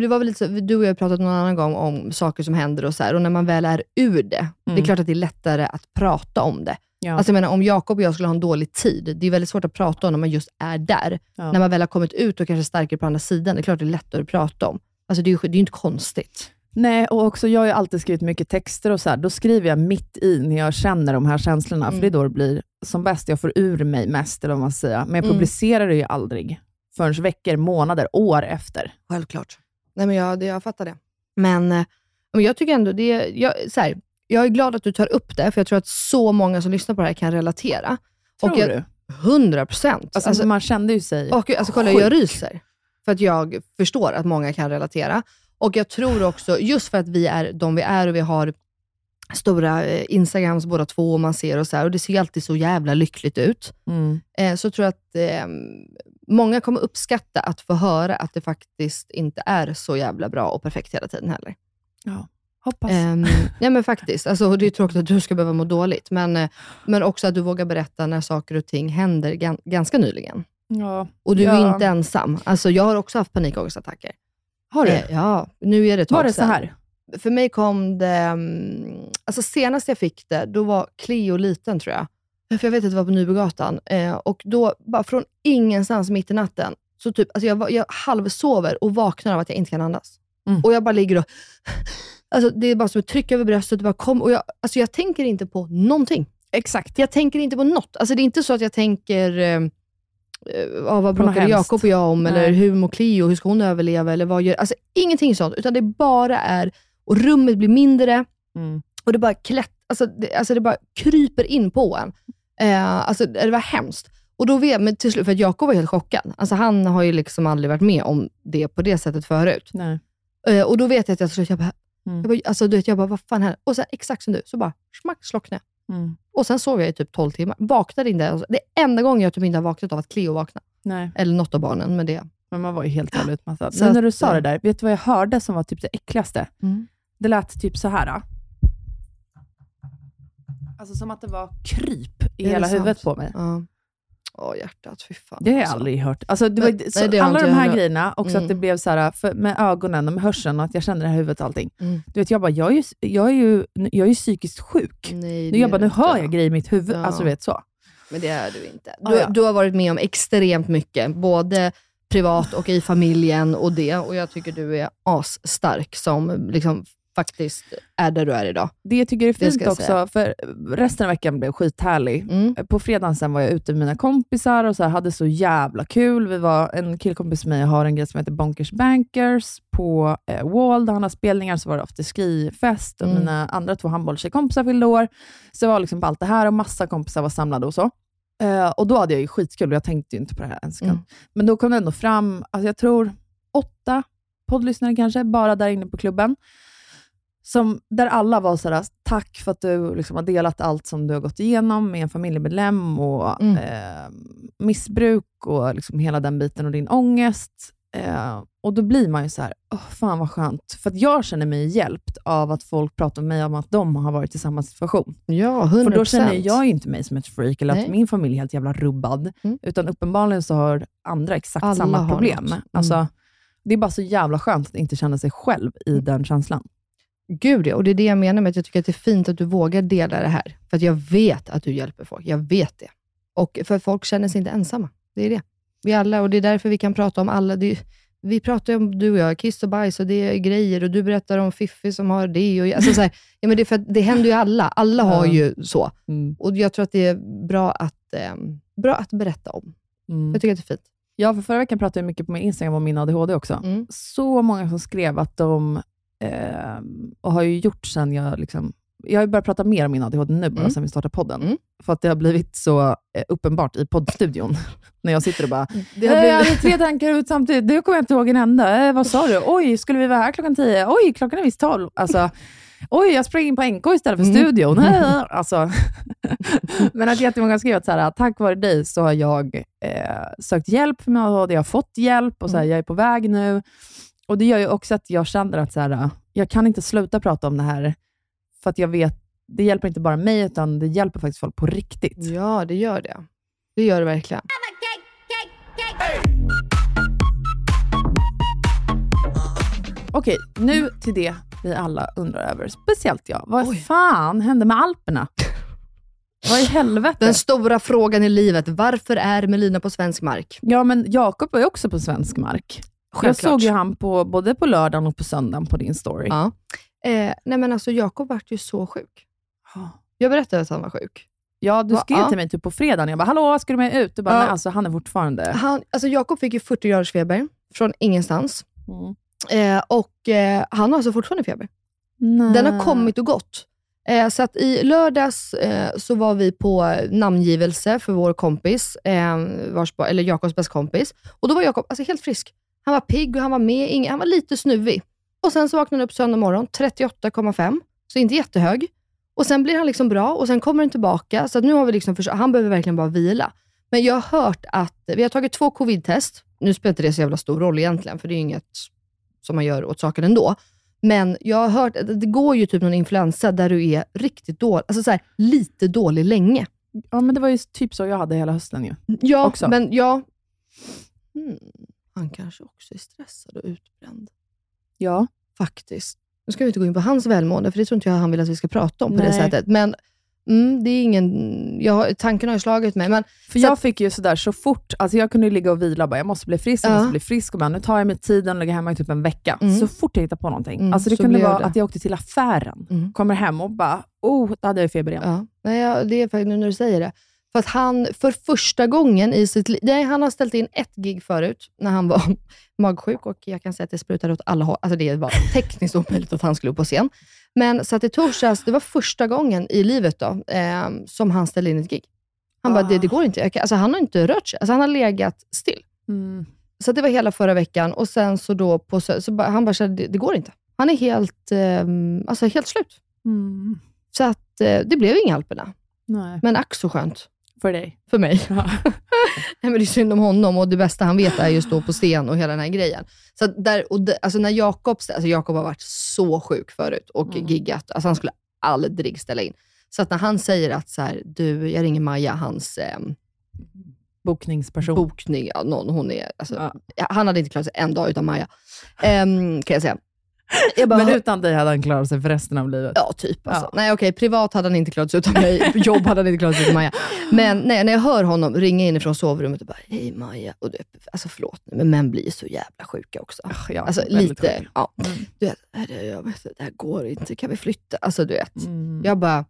det var väl lite så, du och jag har pratat någon annan gång om saker som händer och så här, och när man väl är ur det, det är Mm. klart att det är lättare att prata om det. Ja. Alltså jag menar, om Jakob och jag skulle ha en dålig tid, det är väldigt svårt att prata om när man just är där. Ja. När man väl har kommit ut och kanske starkare på andra sidan, det är klart det är lättare att prata om. Alltså det är ju det är inte konstigt. Nej, och också jag har ju alltid skrivit mycket texter och så här. Då skriver jag mitt i när jag känner de här känslorna, för det är då det blir som bäst. Jag får ur mig mest, eller vad man säga. Men jag Mm. publicerar det ju aldrig förrän veckor, månader, år efter. Självklart. Nej, men jag, jag fattar det. Men, eh, men jag tycker ändå, det, jag, så här, jag är glad att du tar upp det, för jag tror att så många som lyssnar på det här kan relatera. Tror och jag, du? 100 procent. Alltså, man kände ju sig och, alltså, kolla, sjuk. jag ryser. För att jag förstår att många kan relatera. Och jag tror också, just för att vi är de vi är och vi har stora eh, Instagrams båda två och man ser och så här, och det ser alltid så jävla lyckligt ut. Mm. Eh, så tror jag att eh, många kommer uppskatta att få höra att det faktiskt inte är så jävla bra och perfekt hela tiden heller. Ja, hoppas. Um, nej men faktiskt. Alltså, det är tråkigt att du ska behöva må dåligt, men, eh, men också att du vågar berätta när saker och ting händer gan- ganska nyligen. ja. Och du ja. är inte ensam. Alltså, jag har också haft panikångestattacker. Har du? Eh, ja, nu är det ett tag Var det så här? För mig kom det... mm, Alltså senast jag fick det, då var Cleo liten tror jag. För jag vet att det var på Nybogatan. Eh, och då, bara från ingenstans mitt i natten, så typ, alltså jag, jag halvsover och vaknar av att jag inte kan andas. Mm. Och jag bara ligger och... Alltså det är bara som ett tryck över bröstet. Bara kom, och jag, alltså jag tänker inte på någonting. Exakt. Jag tänker inte på något. Alltså det är inte så att jag tänker, eh, eh, ja, vad bråkade. Jakob och jag om? Nej. Eller hur mår Cleo? Hur ska hon överleva? Eller vad gör... Alltså ingenting sånt. Utan det bara är, och rummet blir mindre Mm. och det bara klätt, alltså, det, alltså det bara kryper in på en. Eh, alltså det var hemskt. Och då vet, men till slut, för att Jakob var helt chockad. Alltså han har ju liksom aldrig varit med om det på det sättet förut. Nej. Eh, och då vet jag att jag till slut, jag bara, Mm. jag bara, alltså, du vet, jag bara vad fan händer? Och sen exakt som du, så bara smack, slocknade. Mm. Och sen sov jag i typ 12 timmar. Vaknade inte ens. Det är enda gången jag typ inte har vaknat av att Cleo vaknade. Nej. Eller något av barnen med det. Men man var ju helt jävla utmattad. Så Men när du sa eh, det där, vet du vad jag hörde som var typ det äckligaste? Mm. Det lät typ så här. Alltså som att det var kryp i hela sant? huvudet på mig. Ja. Åh, hjärtat. Fy fan. Det har jag alltså. aldrig hört. Alltså, det var, Nej, så, nej, det alla de här grejerna, också Mm. att det blev så här, för, med ögonen och med hörseln, och att jag kände det här huvudet och allting. Mm. Du vet, jag bara, jag är ju, jag är ju, jag är ju psykiskt sjuk. Nej, Nu, jag bara, nu hör jag grejer i mitt huvud. Ja. Alltså, du vet så. Men det är du inte. Ah, Du, ja. du har varit med om extremt mycket, både privat och i familjen och det. Och jag tycker du är asstark som liksom faktiskt är där du är idag. Det jag tycker är Det fint jag också, säga. för resten av veckan blev skithärlig. Mm. På fredagen sen var jag ute med mina kompisar och så här, hade så jävla kul. Vi var, en killkompis med mig har en grej som heter Bonkers Bankers på eh, Wall, där han har spelningar. Så var det afterski-fest och Mm. mina andra två handbollstjejkompisar fyllde år. Så det var liksom på allt det här och massa kompisar var samlade och så. Eh, och då hade jag ju skitkul och jag tänkte ju inte på det här ens. Mm. Men då kom det ändå fram, alltså jag tror åtta poddlyssnare kanske, bara där inne på klubben. Som, där alla var sådär, tack för att du liksom har delat allt som du har gått igenom med en familjemedlem och Mm. eh, missbruk och liksom hela den biten och din ångest. Eh, och då blir man ju så här, oh, fan vad skönt. För jag känner mig hjälpt av att folk pratar med mig om att de har varit i samma situation. Ja, 100%. För då känner jag inte mig som ett freak eller Nej. att min familj är helt jävla rubbad. Mm. Utan uppenbarligen så har andra exakt Alla samma problem. något. Mm. Alltså, det är bara så jävla skönt att inte känna sig själv i Mm. den känslan. Gud ja, och det är det jag menar med att jag tycker att det är fint att du vågar dela det här. För att jag vet att du hjälper folk. Jag vet det. Och för folk känner sig inte ensamma. Det är det. Vi alla, och det är därför vi kan prata om alla. Är, vi pratar ju om, du och jag, kiss och bajs och det är grejer och du berättar om Fiffi som har det. Och, alltså så här, ja, men det, är för det händer ju alla. Alla har ju så. Mm. Och jag tror att det är bra att, ehm, bra att berätta om. Mm. Jag tycker att det är fint. Ja, för förra veckan pratade jag mycket på min Instagram om min ADHD också. Mm. Så många som skrev att de, eh, och har ju gjort sen jag liksom, jag har ju börjat prata mer om min ADHD nu, bara Mm. sen vi startade podden. Mm. För att det har blivit så eh, uppenbart i poddstudion. När jag sitter och bara, Det "Eh, har jag blivit, hade tre tankar ut samtidigt, det kommer jag inte ihåg en enda. Eh, vad sa du? Oj, skulle vi vara här klockan tio? Oj, klockan är visst tolv. Alltså, oj, jag sprang in på NK istället för Mm. studion. Eh, Alltså. Men att jättemånga skrev att så här, tack vare dig så har jag eh, sökt hjälp för min ADHD, jag har fått hjälp och så här, Mm. jag är på väg nu. Och Det gör ju också att jag känner att så här, jag kan inte sluta prata om det här, för att jag vet det hjälper inte bara mig, utan det hjälper faktiskt folk på riktigt. Ja, det gör det. Det gör det verkligen. Okej, nu till det vi alla undrar över. Speciellt jag. Vad fan hände med Alperna? Vad i helvete? Den stora frågan i livet. Varför är Melina på svensk mark? Ja, men Jakob var ju också på svensk mark. Jag Självklart. såg ju han på, både på lördagen och på söndagen på din story. Ja. Eh, nej men alltså Jakob vart ju så sjuk. Ja. Jag berättade att han var sjuk. Ja, du Va? skrev Ja. till mig typ på fredagen. Jag bara, hallå, ska du med ut? Du bara, Ja. nej, alltså han är fortfarande... Han, alltså Jakob fick ju 40 graders feber från ingenstans. Mm. Eh, och eh, han har alltså fortfarande feber. Nej. Den har kommit och gått. Eh, så att i lördags eh, så var vi på namngivelse för vår kompis, eh, vars, eller Jakobs bästa kompis. Och då var Jakob alltså, helt frisk. Han var pigg och han var med. Ing- han var lite snuvig. Och sen så vaknade han upp söndag morgon, 38,5. Så inte jättehög. Och sen blir han liksom bra och sen kommer den tillbaka. Så nu har vi liksom försökt, han behöver verkligen bara vila. Men jag har hört att, vi har tagit två covid-test. Nu spelar inte det så jävla stor roll egentligen, för det är inget som man gör åt saken ändå. Men jag har hört att det går ju typ någon influensa där du är riktigt dålig, alltså så här, lite dålig länge. Ja, men det var ju typ så jag hade hela hösten ju. Ja, Också. men ja. Hmm, han kanske också är stressad och utbränd. Ja. Faktiskt. Nu ska vi inte gå in på hans välmående, för det tror inte jag han vill att vi ska prata om på det Nej. sättet. Men mm, det är ingen... Jag tanken har ju slagit mig. Men, För jag att- fick ju sådär så fort, alltså jag kunde ligga och vila och bara, jag måste bli frisk, jag Ja. måste bli frisk. Och bara, nu tar jag mig tiden och ligger hemma i typ en vecka. Mm. Så fort jag hittar på någonting. Mm, alltså det kunde vara det. att jag åkte till affären, Mm. kommer hem och bara, oh, då hade jag feber igen. Ja, nej, ja, det är faktiskt nu när du säger det. För att han för första gången i sitt liv, nej, han har ställt in ett gig förut, när han var magsjuk och jag kan säga att det sprutade åt alla håll. Alltså det var tekniskt omöjligt att han skulle upp på scen. Men så att i torsdags, det var första gången i livet då, eh, som han ställde in ett gig. Han bara, det, det går inte. Kan, alltså han har inte rört sig. Alltså han har legat still. Mm. Så det var hela förra veckan och sen så då, på, så bara, han bara, så här, det, det går inte. Han är helt, eh, alltså helt slut. Mm. Så att eh, det blev inga Alperna. Nej, Men ack så skönt. För dig. För mig. Ja. Nej, men det är synd om honom och det bästa han vet är ju att stå på scen och hela den här grejen. Så där, och det, alltså när Jakob, alltså Jakob har varit så sjuk förut och Mm. giggat. Alltså han skulle aldrig ställa in. Så att när han säger att så här, du, jag ringer Maja, hans eh, Bokningsperson. bokning, ja, någon, hon är, alltså, Ja. han hade inte klarat sig en dag utan Maja, Ehm, kan jag säga. Bara, Men utan dig hade han klarat sig för resten av livet. Ja, typ. Alltså. Ja. Nej, okej. Privat hade han inte klarat sig utan mig. Jobb hade han inte klarat sig utan Maja. Men nej, när jag hör honom ringa in från sovrummet och bara, hej Maja. Och du, alltså förlåt nu, men män blir så jävla sjuka också. Ja, Alltså lite, sjuk. ja. Mm. Du vet, "Nej, det, jag vet, det här går inte, kan vi flytta? Alltså du vet. Mm. Jag bara,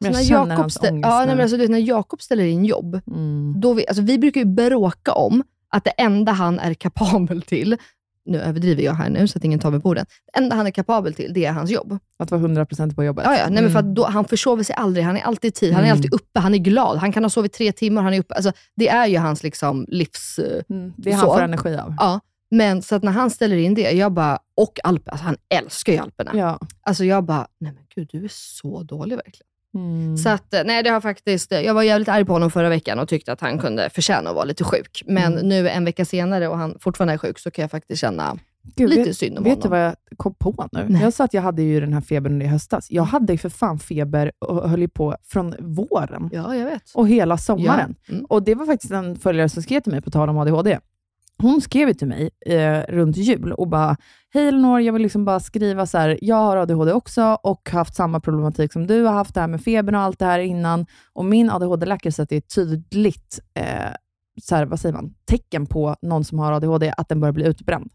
Men jag när känner Jakob hans ångest ja, nej, nu. men alltså, du vet, när Jakob ställer in jobb, Mm. då vi, alltså, vi brukar ju bråka om att det enda han är kapabel till, nu överdriver jag här nu så att ingen tar mig på orden, det enda han är kapabel till, det är hans jobb. Att vara 100% på jobbet. Ja, ja. Nej, men för Mm. att då, han försover sig aldrig. Han är alltid i tid. Han är Mm. alltid uppe. Han är glad. Han kan ha sovit tre timmar. Han är uppe. Alltså, det är ju hans liksom, livs... eh, Mm. Det är han så. får energi av. Ja. Men så att när han ställer in det, jag bara, och Alper, alltså han älskar ju Alperna. Ja. Alltså jag bara, nej men gud, du är så dålig verkligen. Mm. Så att, eh, nej det har faktiskt, eh, jag var jävligt arg på honom förra veckan och tyckte att han kunde förtjäna att vara lite sjuk. Men Mm. nu en vecka senare och han fortfarande är sjuk, så kan jag faktiskt känna Gud, lite vet, synd om vet honom. du vad jag kom på nu? Nej. Jag sa att jag hade ju den här febern i höstas. Jag hade ju för fan feber och höll ju på från våren Ja, jag vet. och hela sommaren. Ja. Mm. Och Det var faktiskt en följare som skrev till mig, på tal om ADHD. Hon skrev ju till mig eh, runt jul och bara, hej Elinor, jag vill liksom bara skriva så här, jag har ADHD också och haft samma problematik som du har haft, det här med febern och allt det här innan. Och min ADHD-läkare säger att det är tydligt eh, så här, vad säger man, tecken på någon som har ADHD, att den börjar bli utbränd.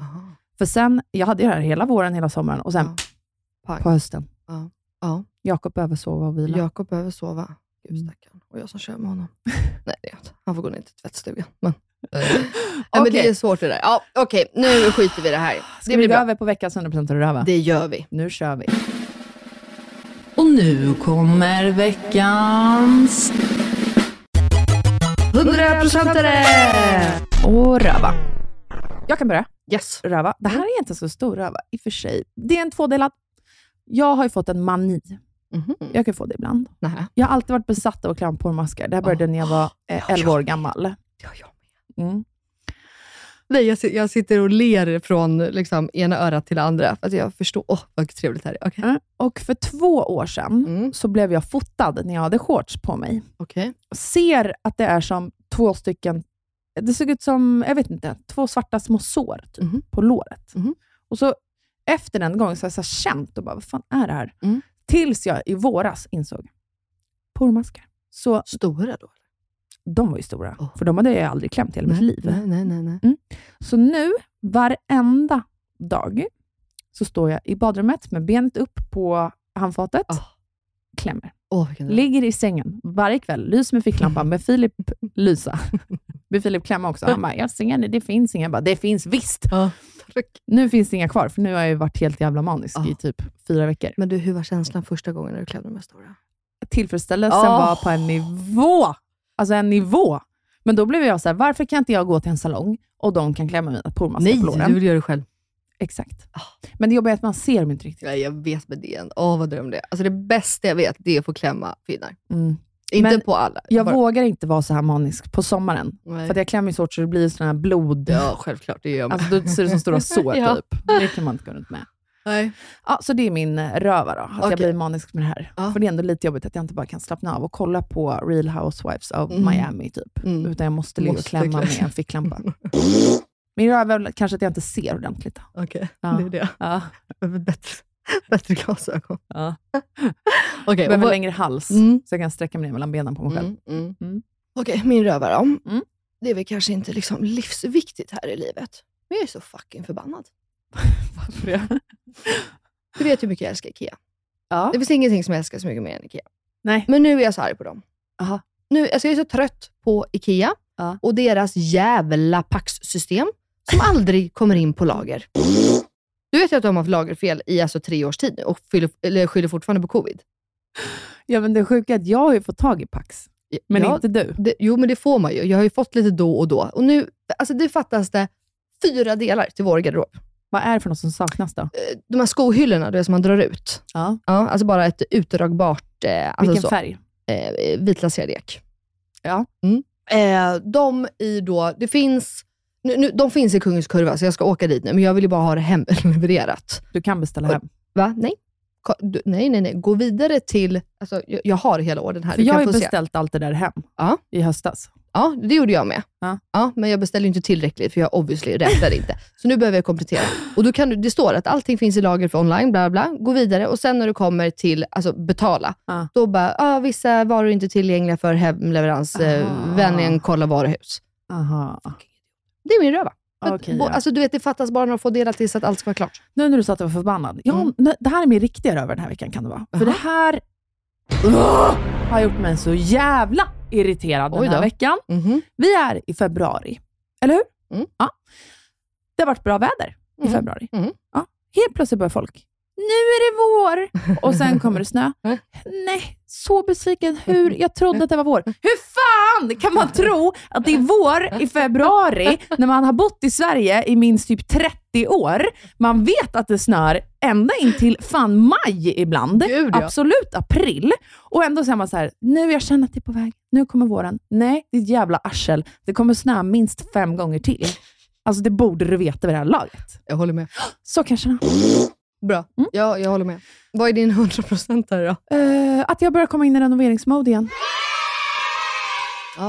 Aha. För sen, jag hade det här hela våren, hela sommaren och sen Ja. På hösten, Ja. ja. Jakob behöver sova och vila. Jakob behöver sova. Gud Mm. stackarn. Och jag som kör med honom. Nej, det är. Han får gå ner till tvättstugan. Men, Nej, men det är svårt det där. Ja, Okej, nu skiter vi i det här. Ska det vi blir gå bra. över på veckans 100% röva? Det gör vi. Nu kör vi. Och nu kommer veckans... 100%are! Och röva. Jag kan börja. Yes. Röva. Det här är inte så stor röva i och för sig. Det är en tvådelad. Jag har ju fått en mani. Mhm. Jag kan få det ibland. Nähä. Jag har alltid varit besatt av att klä om porrmaskar. Det här började när jag var eh, Ja, 11 år gammal. Ja, med. Mm. Nej, jag, jag sitter och ler från liksom, ena örat till det andra. För att jag förstår. Åh, vad trevligt här är. Okej. Mm. Och för två år sedan Mm. så blev jag fotad när jag hade shorts på mig. Okej. Ser att det är som två stycken, det såg ut som, jag vet inte, två svarta små sår typ, Mhm. på låret. Mhm. Och så efter den gången så har jag så känt och bara, vad fan är det här? Mm. Tills jag i våras insåg, pormaskar. Så Stora då? De var ju stora, Oh. för de hade jag aldrig klämt i hela mitt Nej, liv. nej, nej, nej. nej. Så nu, varenda dag, så står jag i badrummet med benet upp på handfatet, Ah. klämmer. Dröm. Ligger i sängen varje kväll, lyser med ficklampan, med Filip lysa. Med Filip klämma också. Han bara, jag ser det, det finns inga. Jag bara, det finns visst. Ja. Nu finns det inga kvar, för nu har jag varit helt jävla manisk i typ fyra veckor. Men du, hur var känslan första gången när du klämde de här stora? Tillfredsställelsen var på en nivå. Alltså en nivå. Men då blev jag så här, varför kan inte jag gå till en salong och de kan klämma mina pormaskar Nej, på låren? du vill göra det själv. Exakt. Men det jobbiga är att man ser dem inte riktigt. Nej, jag vet med det. Åh, vad dröm det är. Alltså det bästa jag vet, det är att få klämma finnar. Mm. Inte Men på alla. Jag Bara- vågar inte vara så här manisk på sommaren. Nej. För jag klämmer så hårt så det blir sådana här blod... Ja, självklart. Det gör med. Alltså då ser det som stora sår Ja. typ. Det kan man inte gå runt med. Nej. Ja, så det är min röva då, att jag Okej. blir manisk med det här. Ja. För det är ändå lite jobbigt att jag inte bara kan slappna av och kolla på Real Housewives of Mm. Miami, typ. Mm. Utan jag måste ligga och klämma med en ficklampa. min röva är väl kanske att jag inte ser ordentligt. Okej, Ja. det är det. Ja. Bättre, bättre glasögon. Ja. Okej, Jag behöver längre hals, Mm. så jag kan sträcka mig ner mellan benen på mig själv. Mm, mm. Mm. Okej, min röva då. Det är väl kanske inte liksom livsviktigt här i livet. Men jag är så fucking förbannad. Varför det? Du vet hur mycket jag älskar IKEA. Ja. Det finns ingenting som jag älskar så mycket mer än IKEA. Nej. Men nu är jag så arg på dem. Aha. Nu, alltså jag är så trött på IKEA Ja. och deras jävla paxsystem som aldrig kommer in på lager. Du vet ju att de har haft lagerfel i alltså tre års tid och eller skyller fortfarande på covid. Ja, men det sjuka är att jag har ju fått tag i Pax, men Ja, inte du. Det, jo, men det får man ju. Jag har ju fått lite då och då. Och nu, alltså det fattas det fyra delar till vår garderob. Vad är det för något som saknas då? Eh, De här skohyllorna, det som man drar ut. Ja. Ja, alltså bara ett utdragbart eh, alltså Vilken så, färg? eh, vitlaserad ek. Ja. Mm. Eh, de i då, det finns, nu, nu, de finns i Kungens Kurva, så jag ska åka dit nu, men jag vill ju bara ha det hemlevererat. Du kan beställa hem. Va? Nej. Du- Nej, nej, nej. Gå vidare till, alltså, jag, jag har hela orden här. För Du jag har ju få se. beställt allt det där hem Ja. i höstas. Ja, det gjorde jag med. Ja. men jag beställde inte tillräckligt, för jag obviously räknade inte. Så nu behöver jag komplettera. Och då kan du, det står att allting finns i lager för online, bla bla. Gå vidare och sen när du kommer till alltså, betala, Ja. då bara, ah, vissa varor är inte tillgängliga för hemleverans. Eh, Ah. vänligen kolla varuhus. Aha. Det är min röva. Bo- ja. Alltså, du vet, det fattas bara några få delar till så att allt ska vara klart. Nu när du sa att jag var förbannad. Ja, Mm. Det här är min riktiga röver den här veckan kan det vara. För det här Ugh! har gjort mig så jävla irriterad den här veckan. Mhm. Vi är i februari, eller hur? Mm. Ja. Det har varit bra väder i Mm. februari. Mm. Ja. Helt plötsligt börjar folk, nu är det vår! Och sen kommer det snö. Nej, så besviken. Hur? Jag trodde att det var vår. Hur fan kan man tro att det är vår i februari när man har bott i Sverige i minst typ 30 år? Man vet att det snör ända in till fan maj ibland. Gud, ja. Absolut april. Och ändå säger man så här, nu jag känner att det är på väg. Nu kommer våren. Nej, ditt jävla arsel. Det kommer snö minst fem gånger till. Alltså det borde du veta vid det här laget. Jag håller med. Så kanske det Bra. Mm. Ja, jag håller med. Vad är din 100% här då? Uh, att jag börjar komma in i renoveringsmode igen.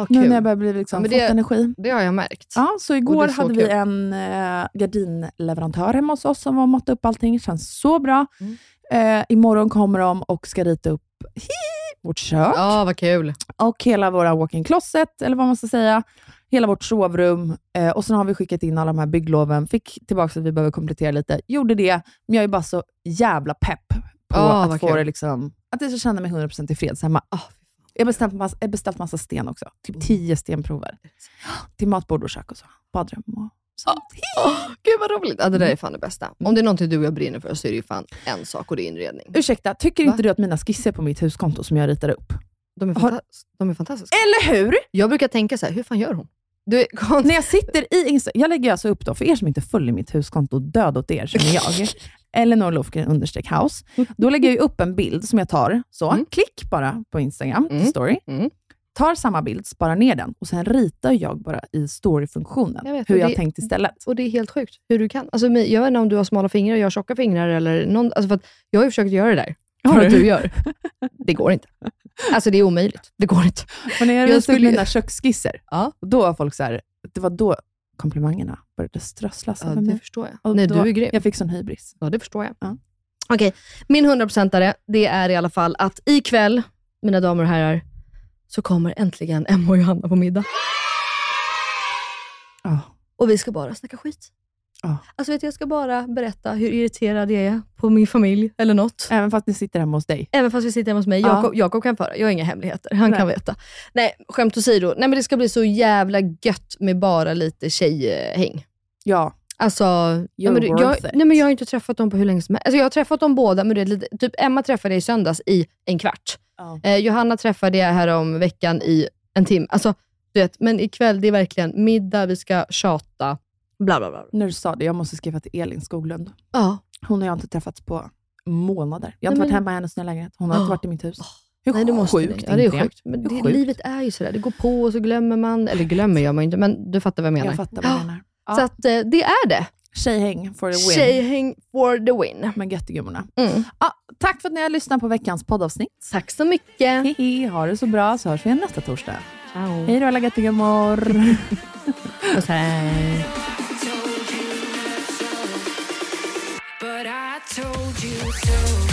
Nu kul. när jag börjar bli liksom, Ja, men fått det- energi. Det har jag märkt. Ja, så igår det så hade vi kul. en uh, gardinleverantör hemma hos oss som var och måttade upp allting. Det känns så bra. Mm. Eh, imorgon kommer de och ska rita upp vårt kök Ja, vad kul. och hela våra walk-in closet, eller vad man ska säga. Hela vårt sovrum. Eh, och Sen har vi skickat in alla de här byggloven. Fick tillbaka att vi behöver komplettera lite. Gjorde det, men jag är bara så jävla pepp på Ah, att få det liksom, att jag ska känna mig 100% tillfreds hemma. Ah, Jag har beställt massa, jag har beställt massa sten också. Typ Mm. tio stenprover. Till matbord och kök och så. Badrum och sånt. Åh, Gud vad roligt. Ja, det där är fan det bästa. Om det är någonting du och jag brinner för så är det ju fan en sak och det är inredning. Ursäkta, tycker Va? inte du att mina skisser på mitt huskonto som jag ritar upp? De är, Har- de är fantastiska. Eller hur? Jag brukar tänka så här, hur fan gör hon? Du. När jag sitter i Insta, jag lägger alltså upp då, för er som inte följer mitt huskonto, död åt er som är jag, Elinor Lofgren understreck house. Då lägger jag upp en bild som jag tar, så, Mm. klick bara på Instagram, Mm. story. Mm. Tar samma bild, sparar ner den och sen ritar jag bara i storyfunktionen Jag vet, hur jag det- tänkt istället. Och det är helt sjukt hur du kan. Alltså, jag vet inte om du har smala fingrar och jag har tjocka fingrar. Eller någon, alltså för att jag har ju försökt göra det där. Har du? du gör. Det går inte. Alltså det är omöjligt. Det går inte. Och när jag Jag skulle- mina köksskisser, Ja. då var folk så här, det var då komplimangerna började strösslas Ja, över det mig. förstår jag. Och Nej, då, du är grym. Jag fick sån hybris. Ja, det förstår jag. Ja. Okej, min 100%are, det är i alla fall att ikväll, mina damer och herrar, så kommer äntligen Emma och Johanna på middag. Ja. Och vi ska bara snacka skit. Ja. Alltså vet du, jag ska bara berätta hur irriterad jag är på min familj eller något. Även fast ni sitter hemma hos dig. Även fast vi sitter hemma hos mig. Ja. Jakob, Jakob kan föra. Jag har inga hemligheter. Han Nej. kan veta. Nej, skämt åsido. Nej, men det ska bli så jävla gött med bara lite tjejhäng. Ja. Alltså, nej, You're men, du- jag, nej, men jag har inte träffat dem på hur länge som helst. Alltså, jag har träffat dem båda, men du vet, lite, typ Emma träffade jag i söndags i en kvart. Ja. Eh, Johanna träffade jag här om veckan i en timme. Alltså, du vet, men ikväll, det är verkligen middag, vi ska tjata, bla bla bla. När du sa det, jag måste skriva till Elin Skoglund. Ja. Hon och jag har inte träffats på månader. Jag har inte varit men- hemma i hennes nya lägenhet. Hon har Oh. inte varit i mitt hus. Hur Nej, det måste sjukt. Ja, det är sjukt. Men det, sjukt? livet är ju sådär. Det går på och så glömmer man. Eller glömmer gör man ju inte, men du fattar vad jag menar. Jag fattar vad du menar. Ja. Så att, eh, det är det. Tjejhäng for the win. Tjejhäng for the win. Med göttegummorna. Mm. Ja, tack för att ni har lyssnat på veckans poddavsnitt. Tack så mycket. Hihi, ha det så bra så hörs vi igen nästa torsdag. Ciao. Hej då alla göttegummor. Puss, hej. But I told you so.